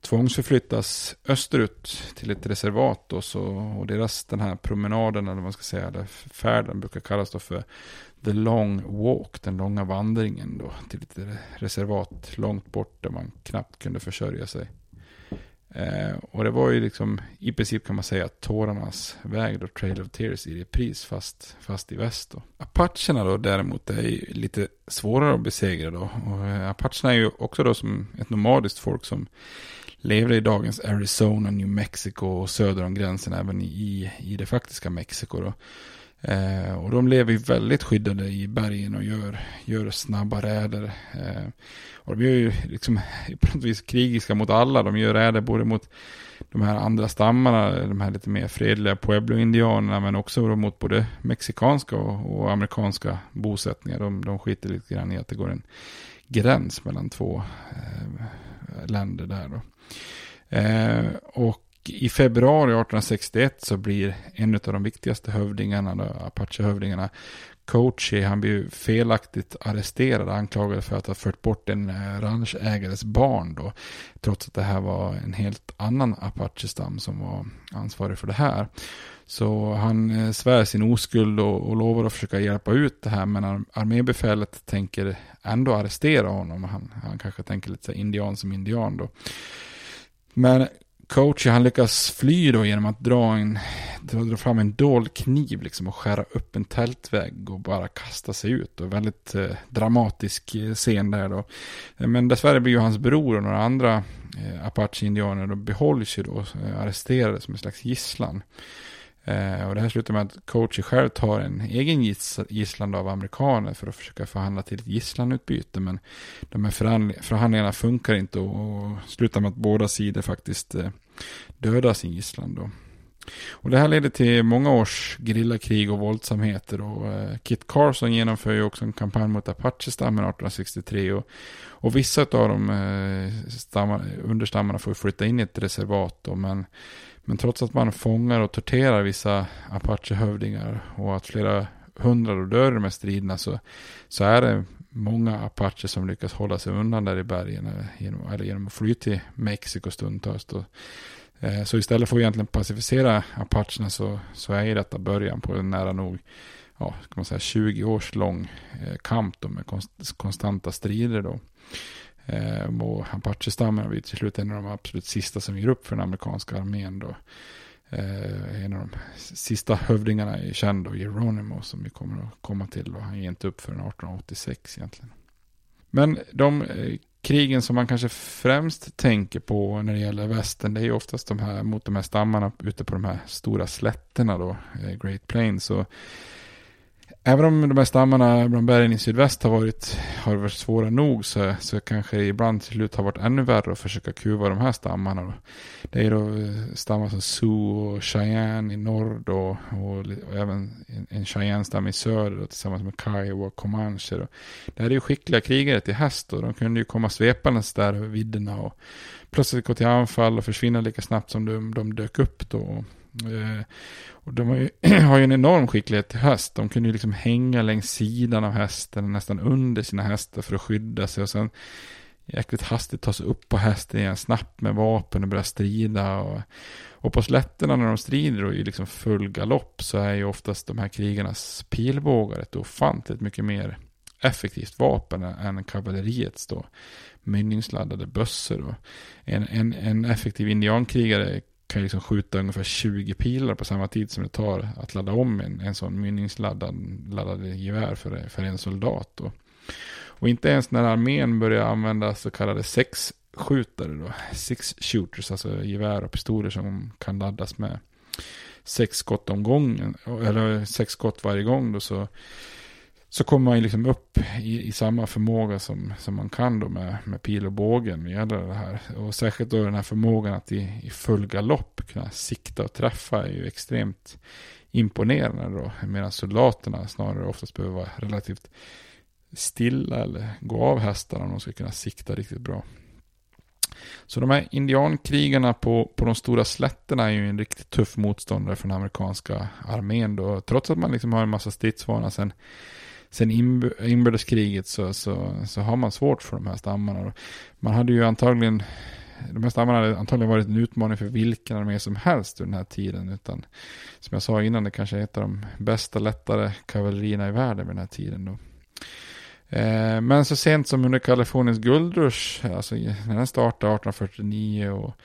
tvångsförflyttas österut till ett reservat då, så, och deras den här promenaden eller vad man ska säga, eller färden brukar kallas då för the long walk, den långa vandringen då till ett reservat långt bort där man knappt kunde försörja sig. Eh, och det var ju liksom i princip kan man säga tårarnas väg då, Trail of Tears i repris fast, fast i väst då. Apacherna då däremot är ju lite svårare att besegra då. Och eh, Apacherna är ju också då som ett nomadiskt folk som levde i dagens Arizona, New Mexico och söder om gränsen även i, i det faktiska Mexiko. Då. Eh, och de lever ju väldigt skyddade i bergen och gör, gör snabba räder. Eh, och de är ju liksom på något vis krigiska mot alla. De gör räder både mot de här andra stammarna, de här lite mer fredliga Pueblo-indianerna, men också mot både mexikanska och, och amerikanska bosättningar. De, de skiter lite grann i att det går en gräns mellan två eh, länder där då. Eh, och i februari 1861 så blir en av de viktigaste hövdingarna, Apache-hövdingarna, Coachy, han blir felaktigt arresterad anklagad för att ha fört bort en eh, ranchägares barn då. Trots att det här var en helt annan Apache-stam som var ansvarig för det här. Så han eh, svär sin oskuld och, och lovar att försöka hjälpa ut det här. Men armébefälet tänker ändå arrestera honom. Han, han kanske tänker lite så indian som indian då. Men coach, han lyckas fly då genom att dra, en, dra fram en dold kniv liksom och skära upp en tältvägg och bara kasta sig ut. Och väldigt eh, dramatisk eh, scen där då. Eh, men dessvärre blir ju hans bror och några andra eh, Apache-indianer då behålls ju då eh, arresterade som en slags gisslan. Eh, och det här slutar med att coachen själv tar en egen giss, gisslan av amerikaner för att försöka förhandla till ett gisslanutbyte. Men de här förhandlingarna funkar inte och, och slutar med att båda sidor faktiskt eh, dödar sin gisslan då. Och det här leder till många års grillakrig och våldsamheter. Och eh, Kit Carson genomför ju också en kampanj mot Apache-stammen 1863. Och, och vissa av de eh, stammar, understammarna får flytta in i ett reservat. Då, men, men trots att man fångar och torterar vissa Apache-hövdingar och att flera hundra dör i de här striderna så, så är det många apacher som lyckas hålla sig undan där i bergen eller genom, eller genom att fly till Mexiko stundtals. Då. Eh, så istället för att egentligen pacificera apacherna så, så är detta början på en nära nog ja, ska man säga, 20 års lång eh, kamp då med konstanta strider. Då. Eh, och Apache-stammen var till slut en av de absolut sista som ger upp för den amerikanska armén. Då. Eh, en av de sista hövdingarna är känd då, Geronimo, som vi kommer att komma till. Och han ger inte upp förrän 1886 egentligen. Men de eh, krigen som man kanske främst tänker på när det gäller västern, det är ju oftast de här mot de här stammarna ute på de här stora slätterna då, eh, Great Plains. Och Även om de här stammarna bland bergen i sydväst har varit, har varit svåra nog så, så kanske det ibland till slut har varit ännu värre att försöka kuva de här stammarna. Det är då eh, stammar som Sioux och Cheyenne i norr då, och, och även en Cheyenne-stam i söder då, tillsammans med Kiowa och Comanche. Då. Det här är ju skickliga krigare till häst och de kunde ju komma svepandes där över vidderna och plötsligt gå till anfall och försvinna lika snabbt som de, de dök upp då. Eh, och de har ju, har ju en enorm skicklighet till häst. De kunde ju liksom hänga längs sidan av hästen, nästan under sina hästar för att skydda sig. Och sen jäkligt hastigt ta sig upp på hästen igen, snabbt med vapen och börja strida. Och, och på slätterna när de strider och i liksom full galopp så är ju oftast de här krigarnas pilbågar ett ofantligt mycket mer effektivt vapen än kavalleriets då mynningsladdade bössor. En, en, en effektiv indiankrigare kan liksom skjuta ungefär 20 pilar på samma tid som det tar att ladda om en, en sån mynningsladdad laddad gevär för, för en soldat. Och, och inte ens när armén börjar använda så kallade sexskjutare då, six shooters, alltså gevär och pistoler som kan laddas med sex skott om gången, eller sex skott varje gång då så så kommer man ju liksom upp i, i, samma förmåga som, som man kan då med, med pil och bågen med det här. Och särskilt då den här förmågan att i, i full galopp kunna sikta och träffa är ju extremt imponerande då. Medan soldaterna snarare oftast behöver vara relativt stilla eller gå av hästarna om de ska kunna sikta riktigt bra. Så de här indiankrigarna på, på de stora slätterna är ju en riktigt tuff motståndare för den amerikanska armén då. Trots att man liksom har en massa stridsvana sen sen inbördeskriget så, så, så har man svårt för de här stammarna. Man hade ju antagligen, de här stammarna hade antagligen varit en utmaning för vilken armé som helst under den här tiden. Utan som jag sa innan, det kanske är ett av de bästa lättare kavallerierna i världen vid den här tiden. Då. Eh, men så sent som under Kaliforniens guldrush, alltså när den startade 1849 och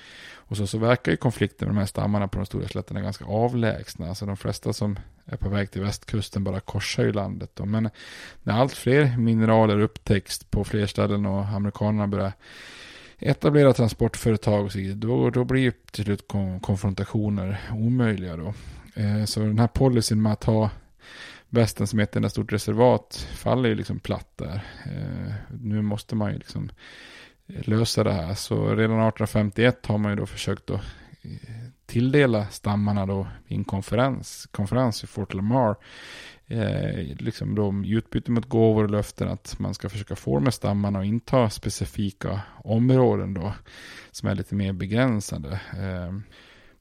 och så, så verkar ju konflikten med de här stammarna på de stora slätterna ganska avlägsna. Alltså de flesta som är på väg till västkusten bara korsar ju landet. Då. Men när allt fler mineraler upptäcks på fler ställen och amerikanerna börjar etablera transportföretag och så då, då blir ju till slut konfrontationer omöjliga då. Eh, så den här policyn med att ha västen som ett enda stort reservat faller ju liksom platt där. Eh, nu måste man ju liksom lösa det här. Så redan 1851 har man ju då försökt att eh, tilldela stammarna då i en konferens, konferens i Fort Lamar. Eh, liksom då i utbyte mot gåvor och löften att man ska försöka få med stammarna och inta specifika områden då som är lite mer begränsade. Eh,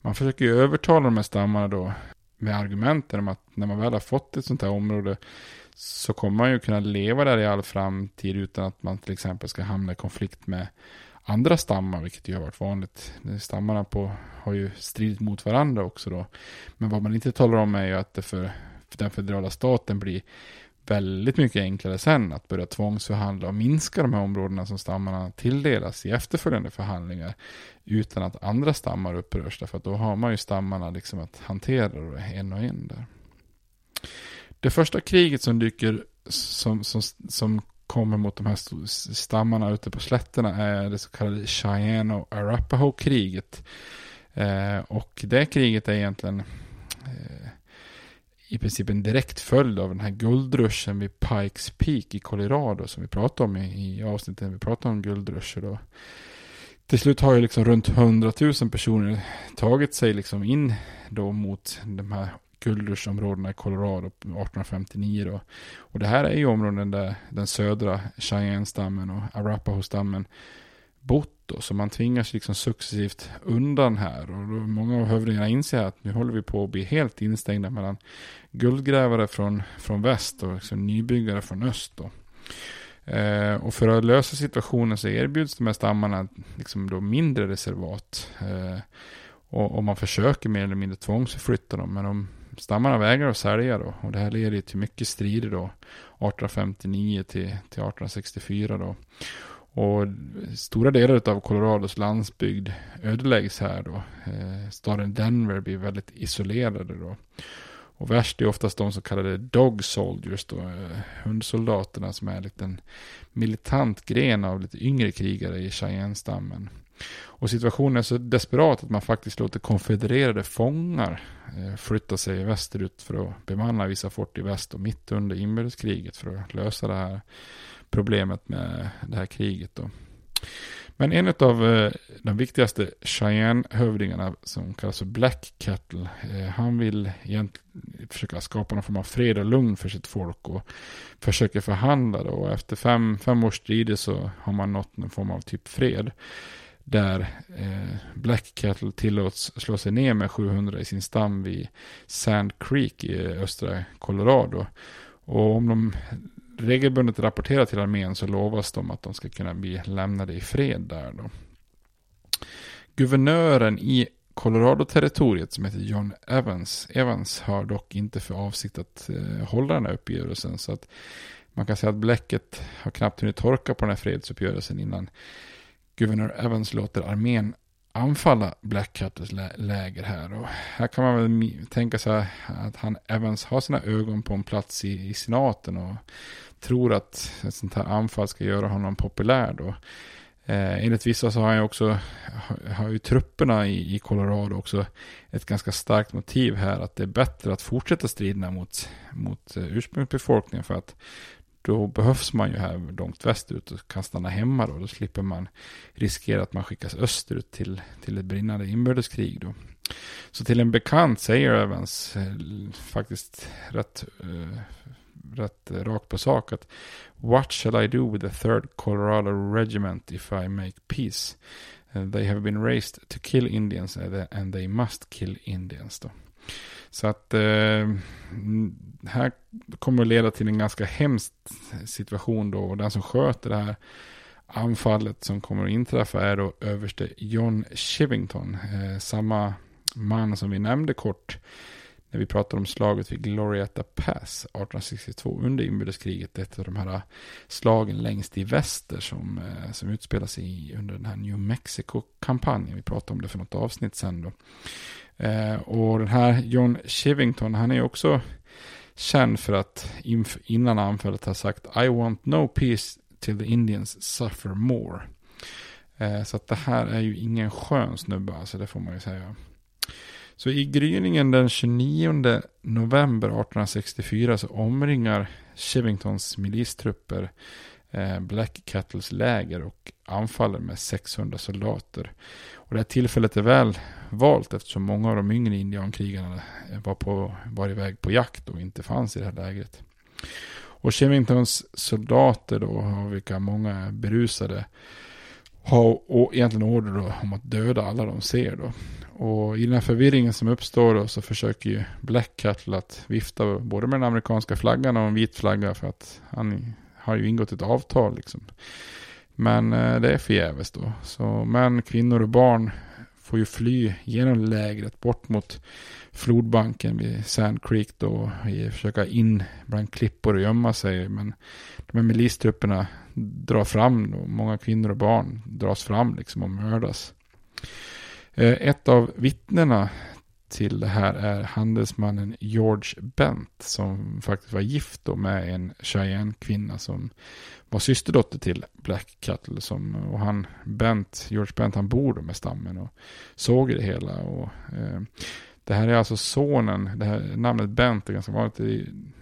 man försöker ju övertala de här stammarna då med argumenten om att när man väl har fått ett sånt här område så kommer man ju kunna leva där i all framtid utan att man till exempel ska hamna i konflikt med andra stammar, vilket ju har varit vanligt. Stammarna på, har ju stridit mot varandra också då. Men vad man inte talar om är ju att det för, för den federala staten blir väldigt mycket enklare sen att börja tvångsförhandla och minska de här områdena som stammarna tilldelas i efterföljande förhandlingar utan att andra stammar upprörs. Därför att då har man ju stammarna liksom att hantera en och en där. Det första kriget som dyker, som, som, som kommer mot de här stammarna ute på slätterna är det så kallade Cheyenne och Arapaho-kriget. Eh, och det kriget är egentligen eh, i princip en direkt följd av den här guldruschen vid Pikes Peak i Colorado som vi pratade om i, i avsnittet vi pratade om guldruscher. Då. till slut har ju liksom runt 100 000 personer tagit sig liksom in då mot de här guldrushområdena i Colorado 1859 då. Och det här är ju områden där den södra Cheyenne-stammen och Arapaho-stammen bott då. Så man tvingas liksom successivt undan här. Och då många av hövdingarna inser att nu håller vi på att bli helt instängda mellan guldgrävare från, från väst och liksom nybyggare från öst då. Eh, och för att lösa situationen så erbjuds de här stammarna liksom då mindre reservat. Eh, och, och, man försöker mer eller mindre tvångsförflytta dem. Men de stammarna vägrar att sälja då. Och det här leder till mycket strider då. 1859 till, till 1864 då. Och stora delar av Colorados landsbygd ödeläggs här då. Eh, staden Denver blir väldigt isolerade då. Och värst är oftast de så kallade dog soldiers då, eh, hundsoldaterna som är en en militant gren av lite yngre krigare i Cheyenne-stammen. Och situationen är så desperat att man faktiskt låter konfedererade fångar eh, flytta sig västerut för att bemanna vissa fort i väst och mitt under inbördeskriget för att lösa det här problemet med det här kriget. Då. Men en av eh, de viktigaste Cheyenne-hövdingarna som kallas för Black Cattle, eh, han vill egentligen försöka skapa någon form av fred och lugn för sitt folk och försöker förhandla då. Och efter fem, fem års strider så har man nått någon form av typ fred. Där eh, Black Cattle tillåts slå sig ner med 700 i sin stam vid Sand Creek i eh, östra Colorado. Och om de regelbundet rapporterar till armén så lovas de att de ska kunna bli lämnade i fred där då. Guvernören i Colorado-territoriet som heter John Evans. Evans har dock inte för avsikt att eh, hålla den här uppgörelsen. Så att man kan säga att bläcket har knappt hunnit torka på den här fredsuppgörelsen innan guvernör Evans låter armén anfalla Black Cutters lä läger här. Och här kan man väl tänka sig att han Evans har sina ögon på en plats i, i senaten och tror att ett sånt här anfall ska göra honom populär då. Eh, enligt vissa så har han ju också, har ju trupperna i, i Colorado också ett ganska starkt motiv här att det är bättre att fortsätta striderna mot, mot eh, ursprungsbefolkningen för att då behövs man ju här långt västerut och kan stanna hemma då. Då slipper man riskera att man skickas österut till, till ett brinnande inbördeskrig då. Så till en bekant säger Evans eh, faktiskt rätt eh, rätt rakt på sak att What shall I do with the third Colorado regiment if I make peace? Eh, they have been raised to kill Indians eh, and they must kill Indians. Då. Så att eh, här kommer att leda till en ganska hemsk situation då. Och den som sköter det här anfallet som kommer att inträffa är då överste John Shivington. Eh, samma man som vi nämnde kort när vi pratade om slaget vid Glorieta Pass 1862 under inbördeskriget. Ett av de här slagen längst i väster som, eh, som utspelar sig under den här New Mexico-kampanjen. Vi pratade om det för något avsnitt sen då. Eh, och den här John Shivington, han är också känd för att innan anfallet har sagt I want no peace till the Indians suffer more. Eh, så att det här är ju ingen skön snubbe, alltså det får man ju säga. Så i gryningen den 29 november 1864 så omringar Shivingtons milistrupper eh, Black Cattles läger och anfaller med 600 soldater. Och det här tillfället är väl valt eftersom många av de yngre indiankrigarna var, på, var iväg på jakt och inte fanns i det här lägret. Och Chemingtons soldater då, av vilka många är berusade, har egentligen order då om att döda alla de ser då. Och i den här förvirringen som uppstår då så försöker ju Black Cattle att vifta både med den amerikanska flaggan och en vit flagga för att han har ju ingått ett avtal liksom. Men eh, det är förgäves då. Så män, kvinnor och barn får ju fly genom lägret bort mot flodbanken vid Sand Creek då. Och försöka in bland klippor och gömma sig. Men de här milistrupperna drar fram då. Många kvinnor och barn dras fram liksom och mördas. Eh, ett av vittnena till det här är handelsmannen George Bent som faktiskt var gift då med en Cheyenne-kvinna som var systerdotter till Black Cattle. Som, och han, Bent, George Bent, han bor då med stammen och såg det hela. Och, eh, Det här är alltså sonen, det här namnet Bent är ganska vanligt. Det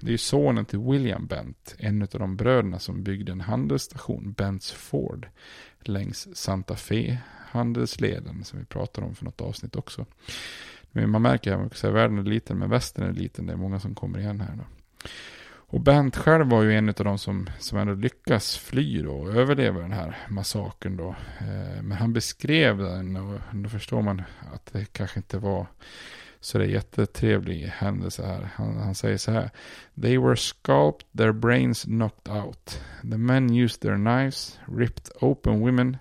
är, ju sonen till William Bent, en av de bröderna som byggde en handelsstation, Bents Ford, längs Santa Fe handelsleden som vi pratade om för något avsnitt också. Man märker att världen är liten men västern är liten. Det är många som kommer igen här. Då. Och Bent själv var ju en av de som, som ändå lyckas fly och överleva den här massakern då. Eh, men han beskrev den och då förstår man att det kanske inte var så det är jättetrevlig händelse här. Han, han, säger så här. They were scalped, their brains knocked out. The men used their knives, ripped open women,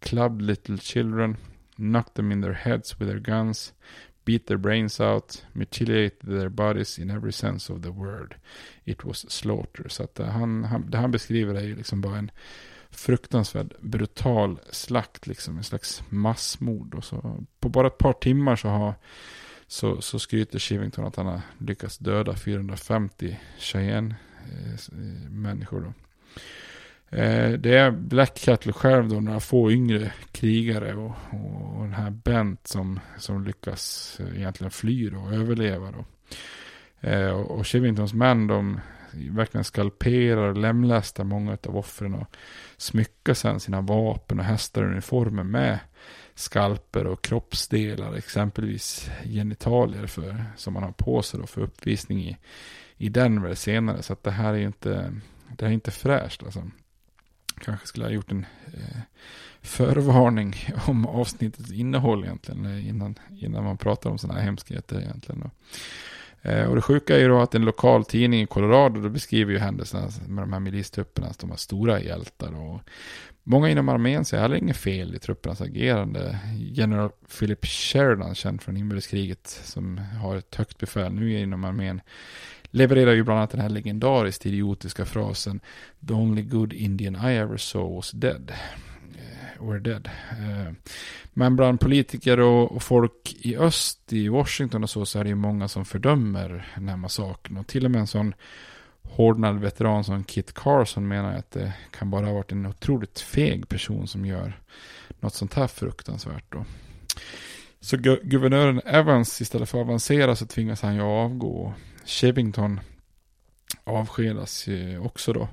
clubbed little children, knocked them in their heads with their guns, beat their brains out, mutilated their bodies in every sense of the word. It was slaughter. Så att eh, han, han, det han beskriver är ju liksom bara en fruktansvärd brutal slakt, liksom en slags massmord. Och så på bara ett par timmar så har så, så skryter Shivington att han har lyckats döda 450 Cheyenne-människor. Eh, eh, Eh, det är Black Cattle själv då, några få yngre krigare och, och, och den här Bent som, som lyckas eh, egentligen fly och överleva. Då. Eh, och, och Chivingtons män de verkligen skalperar och lemlästar många av offren och smyckar sedan sina vapen och hästar och uniformer med skalper och kroppsdelar, exempelvis genitalier för, som man har på sig då för uppvisning i, i Denver senare. Så att det här är ju inte, det här är inte fräscht alltså. Kanske skulle ha gjort en eh, förvarning om avsnittets innehåll egentligen eh, innan, innan man pratar om sådana här hemskheter egentligen. Då. Eh, och det sjuka är ju då att en lokal tidning i Colorado då beskriver ju händelserna med de här milistrupperna som var stora hjältar. Och Många inom armén ser heller inget fel i truppernas agerande. General Philip Sheridan, känd från inbördeskriget, som har ett högt befäl nu inom armén, levererar ju bland annat den här legendariskt idiotiska frasen The only good Indian I ever saw was dead. Eh, Were dead. Eh, men bland politiker och, och, folk i öst, i Washington och så, så är det ju många som fördömer den här massakern. Och till och med en sån hårdnad veteran som Kit Carson menar att det kan bara ha varit en otroligt feg person som gör något sånt här fruktansvärt då. Så gu guvernören Evans istället för att avancera så tvingas han ju avgå. Chevington avskedas också då.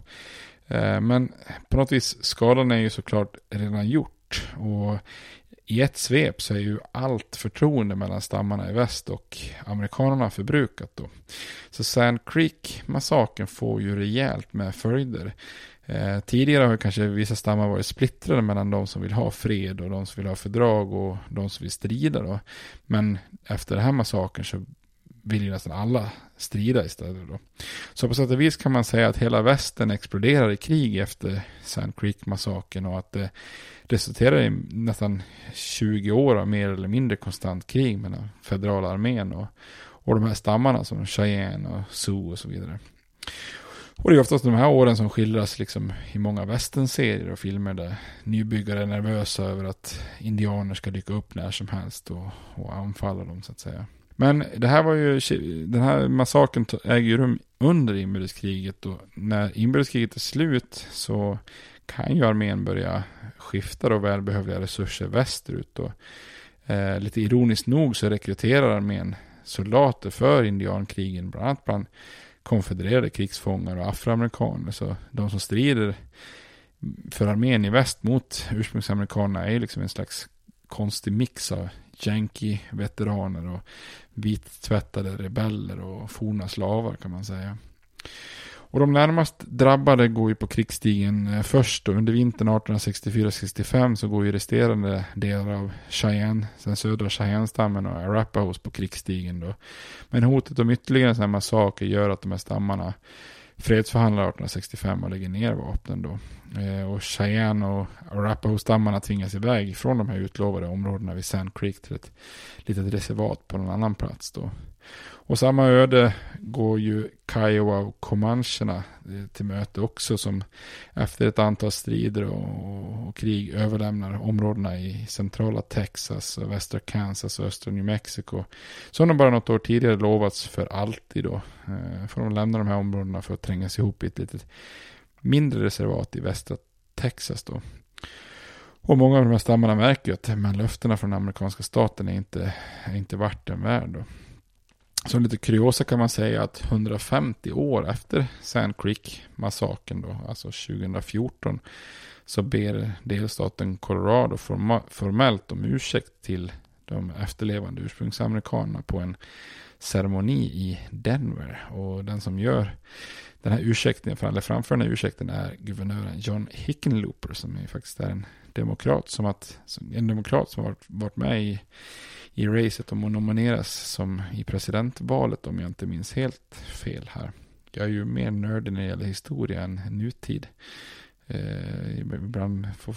Eh, men på något vis, skadan är ju såklart redan gjort. Och i ett svep så är ju allt förtroende mellan stammarna i väst och amerikanerna förbrukat då. Så Sand Creek-massakern får ju rejält med följder. Eh, tidigare har kanske vissa stammar varit splittrade mellan de som vill ha fred och de som vill ha fördrag och de som vill strida då. Men efter den här massakern så vill ju nästan alla strida istället då. Så på sätt och vis kan man säga att hela västern exploderar i krig efter Sand Creek-massakern och att det resulterar i nästan 20 år av mer eller mindre konstant krig mellan federala armén och, och de här stammarna som Cheyenne och Sioux och så vidare. Och det är oftast de här åren som skildras liksom i många västernserier och filmer där nybyggare är nervösa över att indianer ska dyka upp när som helst och, och anfalla dem så att säga. Men det här var ju, den här massakern äger ju rum under inbördeskriget och när inbördeskriget är slut så kan ju armén börja skifta då välbehövliga resurser västerut. Och, eh, lite ironiskt nog så rekryterar armén soldater för indiankrigen, bland annat bland konfedererade krigsfångar och afroamerikaner. Så de som strider för armén i väst mot ursprungsamerikanerna är ju liksom en slags konstig mix av yankee-veteraner och vittvättade rebeller och forna slavar kan man säga. Och de närmast drabbade går ju på krigsstigen eh, först och under vintern 1864-65 så går ju resterande delar av Cheyenne, den södra Cheyenne-stammen och Arapahoes på krigsstigen då. Men hotet om ytterligare en sån här massaker gör att de här stammarna fredsförhandlar 1865 och lägger ner vapnen då. Eh, och Cheyenne och Arapaho-stammarna tvingas iväg från de här utlovade områdena vid Sand Creek till ett litet reservat på någon annan plats då. Och samma öde går ju Kiowa och Comancherna eh, till möte också som efter ett antal strider och, och, krig överlämnar områdena i centrala Texas, och västra Kansas och östra New Mexico. Som de bara något år tidigare lovats för alltid då. Eh, får de lämna de här områdena för att trängas ihop i ett litet mindre reservat i västra Texas då. Och många av de här stammarna märker ju att de här löftena från den amerikanska staten är inte, är inte vart den värd. Då som lite kuriosa kan man säga att 150 år efter Sand Creek-massakern alltså 2014, så ber delstaten Colorado formellt om ursäkt till de efterlevande ursprungsamerikanerna på en ceremoni i Denver. Och den som gör den här ursäkten, eller framför den här ursäkten är guvernören John Hickenlooper som är faktiskt är en demokrat som, att, en demokrat som har varit med i, i racet om att nomineras som i presidentvalet om jag inte minns helt fel här. Jag är ju mer nördig när det gäller historia än nutid. Eh, ibland får,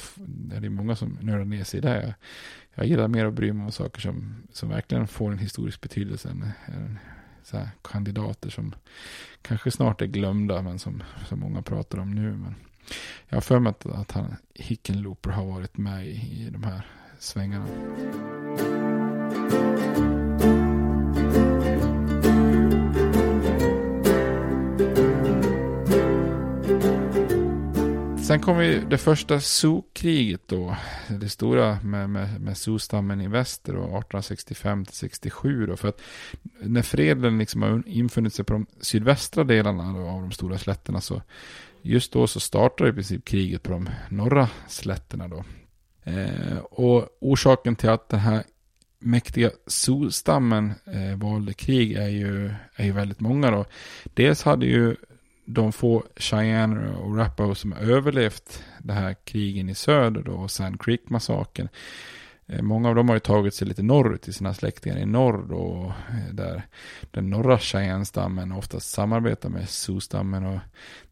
är det många som nördar ner sig i det. Jag, jag gillar mer att bry mig om saker som, som verkligen får en historisk betydelse än, än så kandidater som kanske snart är glömda men som, som många pratar om nu. Men jag har för mig att, att han, Hickenlooper har varit med i, i de här svängarna. Sen kom ju det första Sioux-kriget då. Det stora med, med, med Sioux-stammen i väster och 1865-67. då. För att när freden liksom har infunnit sig på de sydvästra delarna då, av de stora slätterna så just då så startar i princip kriget på de norra slätterna då. Eh, och orsaken till att den här mäktiga Solstammen eh, valde krig är ju, är ju väldigt många då. Dels hade ju de få Cheyenne och Rapo som överlevt det här krigen i söder då och Sand Creek-massakern. Eh, många av dem har ju tagit sig lite norrut till sina släktingar i norr då, eh, där den norra Cheyenne-stammen oftast samarbetar med Sioux-stammen och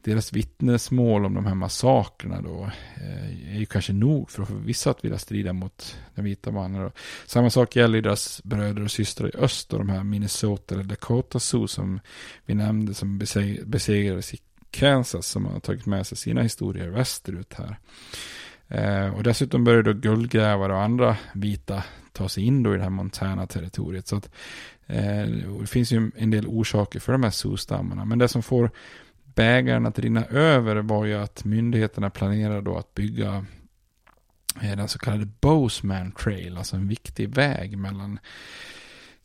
deras vittnesmål om de här massakrerna då eh, är ju kanske nog för att få vissa att vilja strida mot den vita mannen. Samma sak gäller ju deras bröder och systrar i öst och de här Minnesota eller Dakota Sioux som vi nämnde som besegrades i Kansas som har tagit med sig sina historier västerut här. Eh, och dessutom började då guldgrävare och andra vita ta sig in då i det här Montana-territoriet. Så att eh, det finns ju en del orsaker för de här Sioux-stammarna. Men det som får bägaren att rinna över var ju att myndigheterna planerade då att bygga eh, den så kallade Boseman Trail, alltså en viktig väg mellan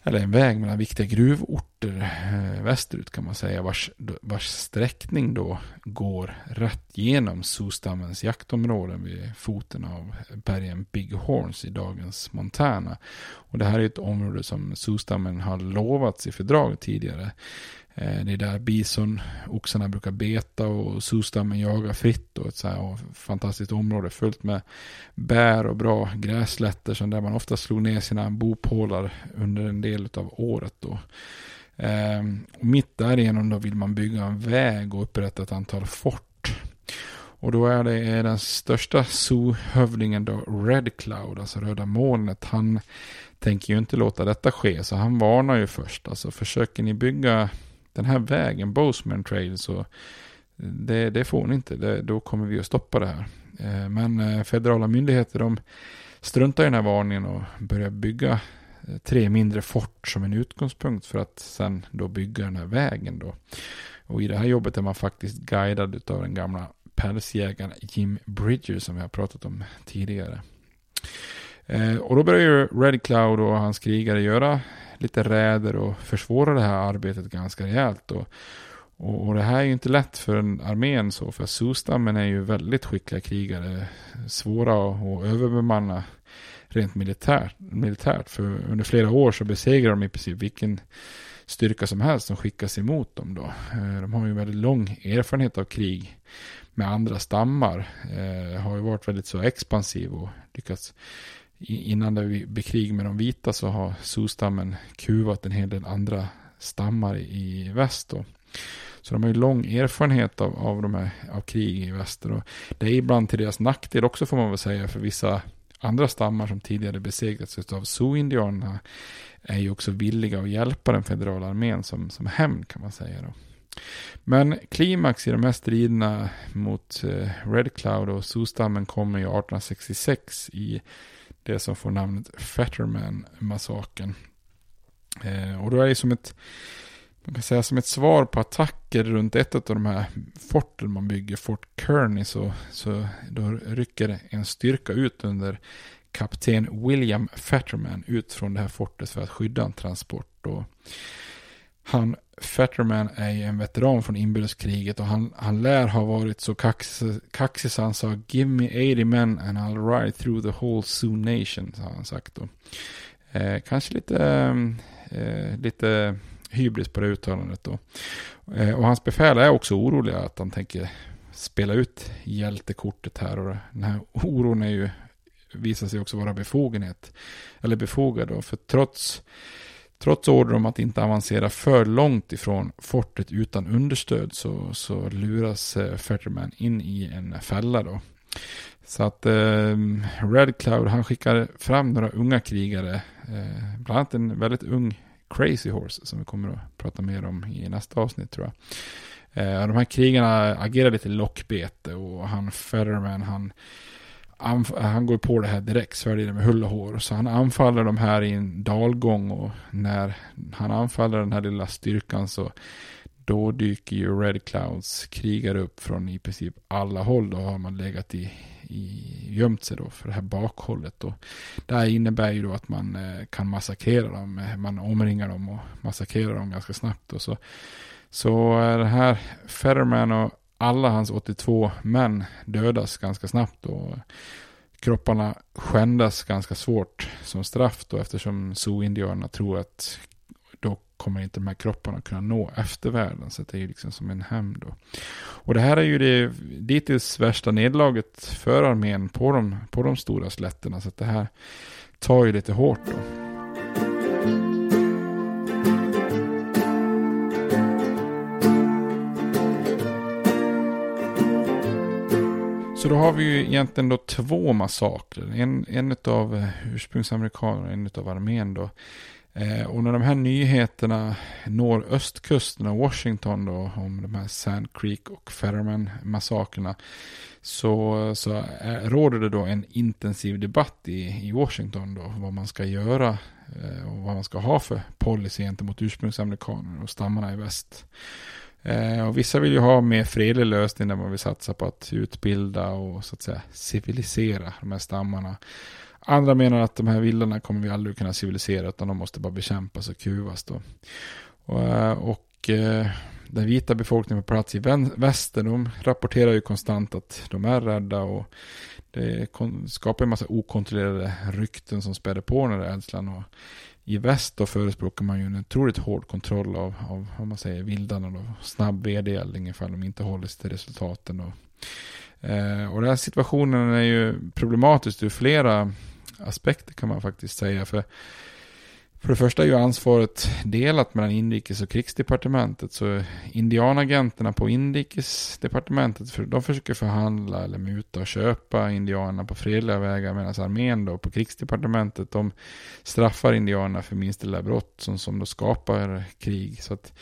eller en väg mellan viktiga gruvorter eh, västerut kan man säga, vars, vars sträckning då går rätt genom Sioux-stammens jaktområden vid foten av bergen Big Horns i dagens Montana. Och det här är ett område som Sioux-stammen har lovats i fördrag tidigare. Eh, det är där bisonoxarna brukar beta och sustammen jagar fritt. Och ett så här fantastiskt område fullt med bär och bra gräslätter. Som där man ofta slog ner sina bopålar under en del av året. Då. Ehm, och mitt därigenom då vill man bygga en väg och upprätta ett antal fort. Och då är det den största zoohövdingen då Red Cloud, alltså röda molnet. Han tänker ju inte låta detta ske, så han varnar ju först. Alltså försöker ni bygga den här vägen, Boseman Trail, så det, det får ni inte. Det, då kommer vi att stoppa det här. Eh, men eh, federala myndigheter de struntar i den här varningen och börjar bygga eh, tre mindre fort som en utgångspunkt för att sen då bygga den här vägen då. Och i det här jobbet är man faktiskt guidad av den gamla pälsjägaren Jim Bridger som vi har pratat om tidigare. Och då börjar ju Red Cloud och hans krigare göra lite räder och försvåra det här arbetet ganska rejält. Och, och, och det här är ju inte lätt för en armén så, för Sustammen är ju väldigt skickliga krigare. Svåra att överbemanna rent militärt, militärt. För under flera år så besegrar de i princip vilken styrka som helst som skickas emot dem då. Eh, de har ju väldigt lång erfarenhet av krig med andra stammar. Eh, har ju varit väldigt så expansiv och lyckats innan det blev krig med de vita så har Sioux-stammen kuvat en hel del andra stammar i väst. Då. Så de har ju lång erfarenhet av, av, de här, av krig i väster. Och det är ibland till deras nackdel också får man väl säga för vissa andra stammar som tidigare besegrats av Sioux-indianerna är ju också villiga att hjälpa den federala armén som, som hämnd kan man säga. Då. Men klimax i de här striderna mot eh, Red Cloud och Sioux-stammen kommer ju 1866 i det som får namnet Fetterman-massakern. Eh, och då är det som ett, man kan säga som ett svar på attacker runt ett av de här forten man bygger, Fort Kearney, så, så då rycker en styrka ut under kapten William Fetterman ut från det här fortet för att skydda en transport. Och han, Fetterman är ju en veteran från inbördeskriget och han, han lär ha varit så kaxig, kaxig så han sa Give me 80 men and I'll ride through the whole Sioux nation, har han sagt då. Eh, kanske lite, eh, lite hybris på det uttalandet då. Eh, och hans befäl är också oroliga att han tänker spela ut hjältekortet här. Och den här oron är ju, visar sig också vara befogenhet. Eller befogad då. För trots, trots order om att inte avancera för långt ifrån fortet utan understöd så, så luras eh, Fetterman in i en fälla då. Så att eh, Red Cloud han skickar fram några unga krigare. Eh, bland annat en väldigt ung Crazy Horse som vi kommer att prata mer om i nästa avsnitt tror jag. Eh, de här krigarna agerar lite lockbete och han Fetterman han, han går på det här direkt, sväljer det med hull och hår. Så han anfaller de här i en dalgång och när han anfaller den här lilla styrkan så då dyker ju Red Clouds krigare upp från i princip alla håll. Då har man legat i, i gömt sig då för det här bakhållet. Och det här innebär ju då att man eh, kan massakrera dem. Eh, man omringar dem och massakrerar dem ganska snabbt. Och så så den här Fetterman och alla hans 82 män dödas ganska snabbt och kropparna skändas ganska svårt som straff då eftersom zooindianerna tror att då kommer inte de här kropparna kunna nå eftervärlden. Så det är ju liksom som en hämnd då. Och det här är ju det dittills värsta nedlaget för armén på de, på de stora slätterna. Så det här tar ju lite hårt då. Så då har vi ju egentligen då två massakrer. En, en av eh, ursprungsamerikanerna och en av armén då. Eh, och när de här nyheterna når östkusten av Washington då om de här Sand Creek och Fetterman-massakerna så, så är, råder det då en intensiv debatt i, i Washington då vad man ska göra eh, och vad man ska ha för policy gentemot ursprungsamerikaner och stammarna i väst. Eh, och vissa vill ju ha mer fredlig lösning där man vill satsa på att utbilda och så att säga civilisera de här stammarna. Andra menar att de här vildarna kommer vi aldrig kunna civilisera utan de måste bara bekämpas och kuvas då. Och, eh, och eh, den vita befolkningen på plats i väster de rapporterar ju konstant att de är rädda och det skapar en massa okontrollerade rykten som späder på den här rädslan. Och i väst då förespråkar man ju en otroligt hård kontroll av, av vad man säger, vildarna då. Snabb vedergällning ifall de inte håller sig till resultaten. Och, eh, och den här situationen är ju problematisk ur flera aspekter kan man faktiskt säga. För för det första är ju ansvaret delat mellan inrikes och krigsdepartementet. Så indianagenterna på inrikesdepartementet, för de försöker förhandla eller muta och köpa indianerna på fredliga vägar. Medan armén då på krigsdepartementet, de straffar indianerna för minsta lilla brott som, som då skapar krig. Så att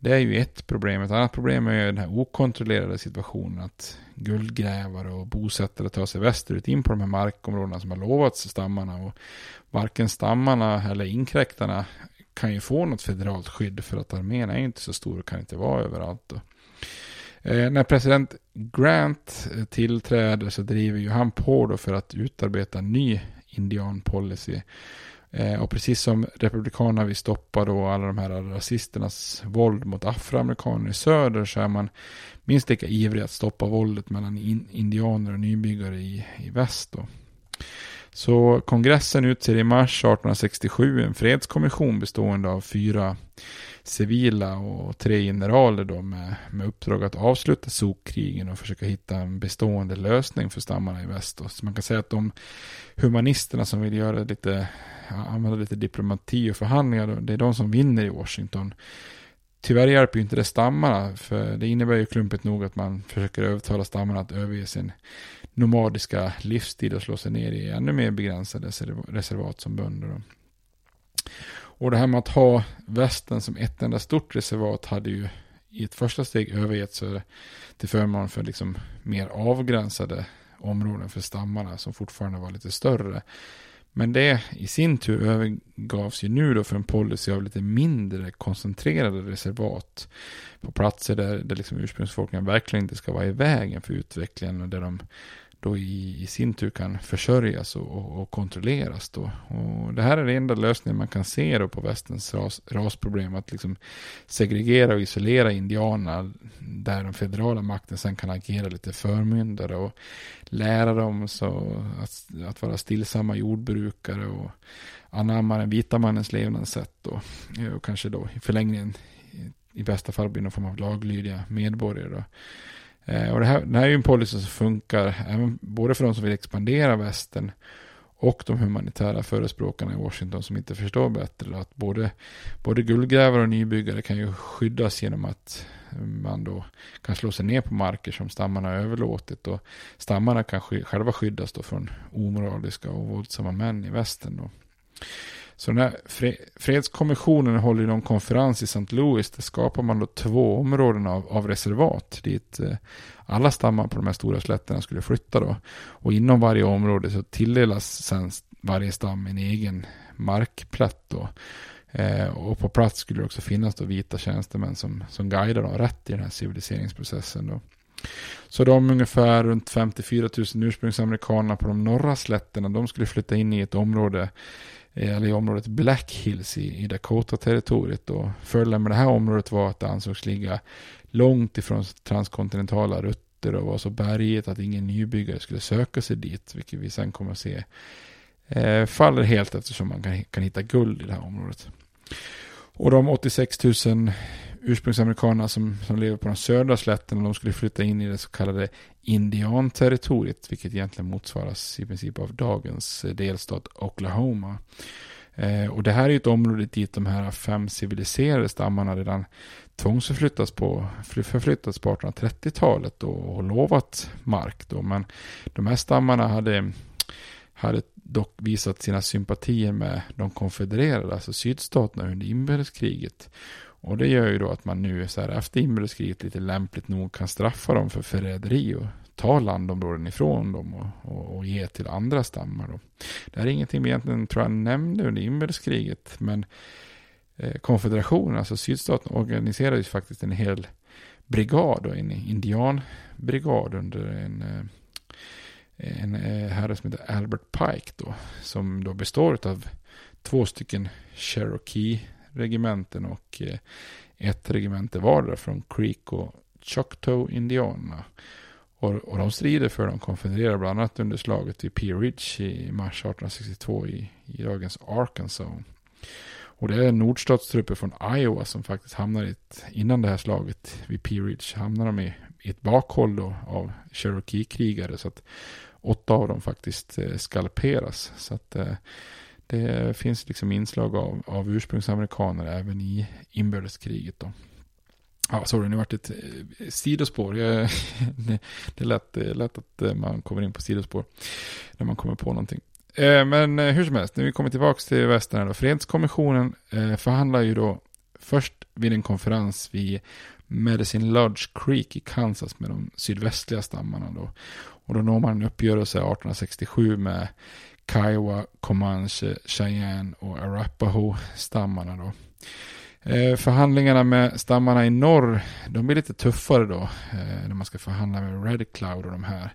det är ju ett problem. Ett annat problem är ju den här okontrollerade situationen. Att guldgrävare och bosättare tar sig västerut in på de här markområdena som har lovats stammarna. Och varken stammarna eller inkräktarna kan ju få något federalt skydd för att armén är inte så stor och kan inte vara överallt. Eh, när president Grant eh, tillträder så driver ju han på då för att utarbeta en ny indianpolicy. Eh, och precis som republikanerna vill stoppa då alla de här rasisternas våld mot afroamerikaner i söder så är man minst lika ivrig att stoppa våldet mellan in, indianer och nybyggare i, i väst. Då. Så kongressen utser i mars 1867 en fredskommission bestående av fyra civila och tre generaler då med, med uppdrag att avsluta sokkrigen och försöka hitta en bestående lösning för stammarna i väst. Då. Så man kan säga att de humanisterna som vill göra lite, använda lite diplomati och förhandlingar, då, det är de som vinner i Washington. Tyvärr hjälper ju inte det stammarna, för det innebär ju klumpigt nog att man försöker övertala stammarna att överge sin nomadiska livsstil och slå sig ner i ännu mer begränsade reservat som bönder. Och det här med att ha västen som ett enda stort reservat hade ju i ett första steg övergetts till förmån för liksom mer avgränsade områden för stammarna som fortfarande var lite större. Men det i sin tur övergavs ju nu då för en policy av lite mindre koncentrerade reservat på platser där, där liksom ursprungsfolken verkligen inte ska vara i vägen för utvecklingen och där de då i, i sin tur kan försörjas och, och, och, kontrolleras. Då. Och det här är den enda lösningen man kan se då på västens ras, rasproblem. Att liksom segregera och isolera indianerna där den federala makten sen kan agera lite förmyndare och lära dem så att, att vara stillsamma jordbrukare och anamma den vita mannens levnadssätt. Och, eh, och kanske då i förlängningen i bästa fall blir någon form av laglydiga medborgare. Då. Eh, och det här, det här är ju en policy som funkar även både för de som vill expandera västern och de humanitära förespråkarna i Washington som inte förstår bättre. Att både, både guldgrävare och nybyggare kan ju skyddas genom att man då kan slå sig ner på marker som stammarna har överlåtit. Och stammarna kan själva skyddas då från omoraliska och våldsamma män i västern. Då. Så den här fredskommissionen håller någon konferens i St. Louis. Där skapar man då två områden av, av reservat. Dit eh, alla stammar på de här stora slätterna skulle flytta då. Och inom varje område så tilldelas sen varje stam en egen markplätt då. Eh, och på plats skulle det också finnas då vita tjänstemän som, som guidar dem rätt i den här civiliseringsprocessen då. Så de ungefär runt 54 000 ursprungsamerikanerna på de norra slätterna, de skulle flytta in i ett område Eh, eller i området Black Hills i, i Dakota-territoriet. Och fördelen med det här området var att det ansågs ligga långt ifrån transkontinentala rutter och var så berget att ingen nybyggare skulle söka sig dit, vilket vi sen kommer att se eh, faller helt eftersom man kan, kan hitta guld i det här området. Och de 86 000 ursprungsamerikanerna som, som lever på den södra slätterna, de skulle flytta in i det så kallade indianterritoriet, vilket egentligen motsvaras i princip av dagens eh, delstat Oklahoma. Eh, och det här är ett område dit de här fem civiliserade stammarna redan tvångsförflyttats på, förflyttats på 1830-talet och, och lovat mark. Då. Men de här stammarna hade, hade dock visat sina sympatier med de konfedererade, alltså sydstaterna under inbördeskriget. Och det gör ju då att man nu så här, efter inbördeskriget lite lämpligt nog kan straffa dem för förräderi och ta landområden ifrån dem och, och, och, ge till andra stammar. Då. Det här är ingenting vi egentligen tror jag nämnde under inbördeskriget, men eh, konfederationen, alltså sydstaten, organiserade ju faktiskt en hel brigad, då, en indianbrigad under en, eh, en eh, herre som heter Albert Pike då, som då består av två stycken Cherokee regementen och eh, ett regemente vardera från Creek och Choctaw indianerna. Och, och de strider för de konfedererade bland annat under slaget vid Pea Ridge i mars 1862 i, i dagens Arkansas. Och det är nordstatstrupper från Iowa som faktiskt hamnar i ett, innan det här slaget vid Pea Ridge hamnar de i, i ett bakhåll då av Cherokee-krigare så att åtta av dem faktiskt eh, skalperas. Så att eh, det finns liksom inslag av, av ursprungsamerikaner även i inbördeskriget. Då. Ja, sorry, nu vart det ett eh, sidospår. Jag, det, det är lätt, lätt att eh, man kommer in på sidospår när man kommer på någonting. Eh, men eh, hur som helst, när vi kommer tillbaka till västern då. Fredskommissionen förhandlar ju då först vid en konferens vid Medicine Lodge Creek i Kansas med de sydvästliga stammarna då. Och då når man en uppgörelse 1867 med Kiowa, Comanche, Cheyenne och Arapaho-stammarna då. Eh, förhandlingarna med stammarna i norr, de blir lite tuffare då. Eh, när man ska förhandla med Red Cloud och de här.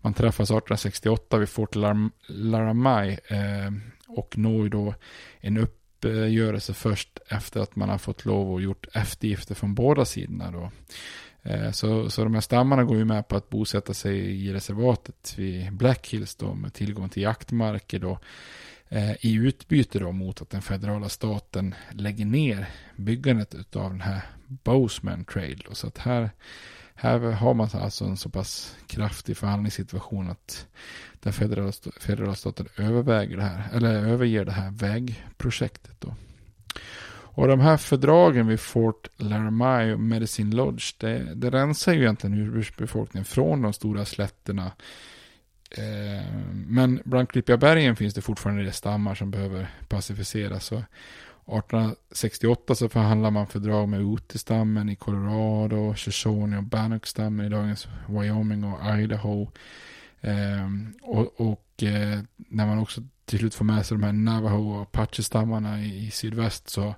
Man träffas 1868 vid Fort Lar Laramie eh, och når då en uppgörelse först efter att man har fått lov och gjort eftergifter från båda sidorna då. Eh, så, så de här stammarna går ju med på att bosätta sig i reservatet vid Black Hills då med tillgång till jaktmarker då eh, i utbyte då mot att den federala staten lägger ner byggandet av den här Boseman Trail. Då. Så att här, här har man alltså en så pass kraftig förhandlingssituation att den federala, federala staten överväger det här, eller överger det här vägprojektet då. Och de här fördragen vid Fort Laramie och Medicine Lodge, det, det rensar ju egentligen ursprungsbefolkningen från de stora slätterna. Eh, men bland Klippiga bergen finns det fortfarande stammar som behöver pacificeras. Så 1868 så förhandlar man fördrag med Ute-stammen i Colorado, Shoshone och Bannock-stammen i dagens Wyoming och Idaho. Eh, och, och eh, när man också till slut får med sig de här Navajo och Apache-stammarna i, i sydväst så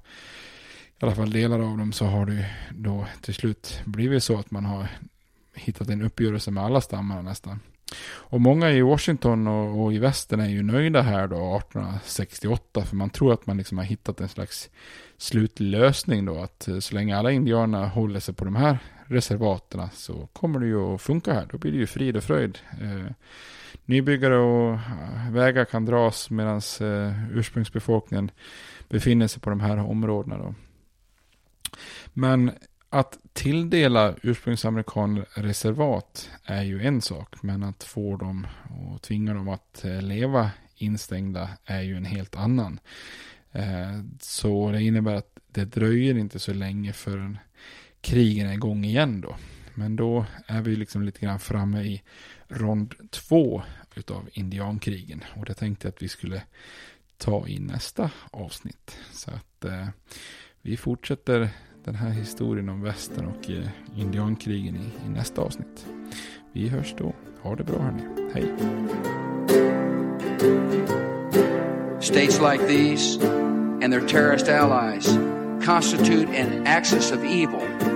i alla fall delar av dem så har det då till slut blivit så att man har hittat en uppgörelse med alla stammarna nästan. Och många i Washington och, och, i västern är ju nöjda här då 1868 för man tror att man liksom har hittat en slags slutlösning då att eh, så länge alla indianerna håller sig på de här reservaterna så kommer det ju att funka här. Då blir det ju frid och fröjd. Eh, nybyggare och eh, vägar kan dras medan eh, ursprungsbefolkningen befinner sig på de här områdena. Då. Men att tilldela ursprungsamerikaner reservat är ju en sak, men att få dem och tvinga dem att eh, leva instängda är ju en helt annan. Eh, så det innebär att det dröjer inte så länge förrän krigen är igång igen då. Men då är vi liksom lite grann framme i rond två utav indiankrigen. Och det tänkte jag att vi skulle ta i nästa avsnitt. Så att eh, vi fortsätter den här historien om västern och eh, indiankrigen i, i nästa avsnitt. Vi hörs då. Ha det bra hörni. Hej! States like these and their terrorist allies constitute an axis of evil.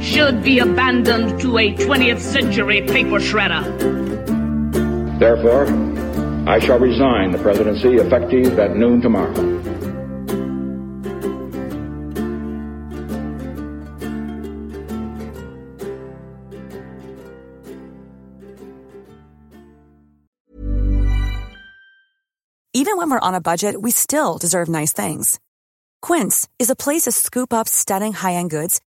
should be abandoned to a 20th century paper shredder. Therefore, I shall resign the presidency effective at noon tomorrow. Even when we're on a budget, we still deserve nice things. Quince is a place to scoop up stunning high-end goods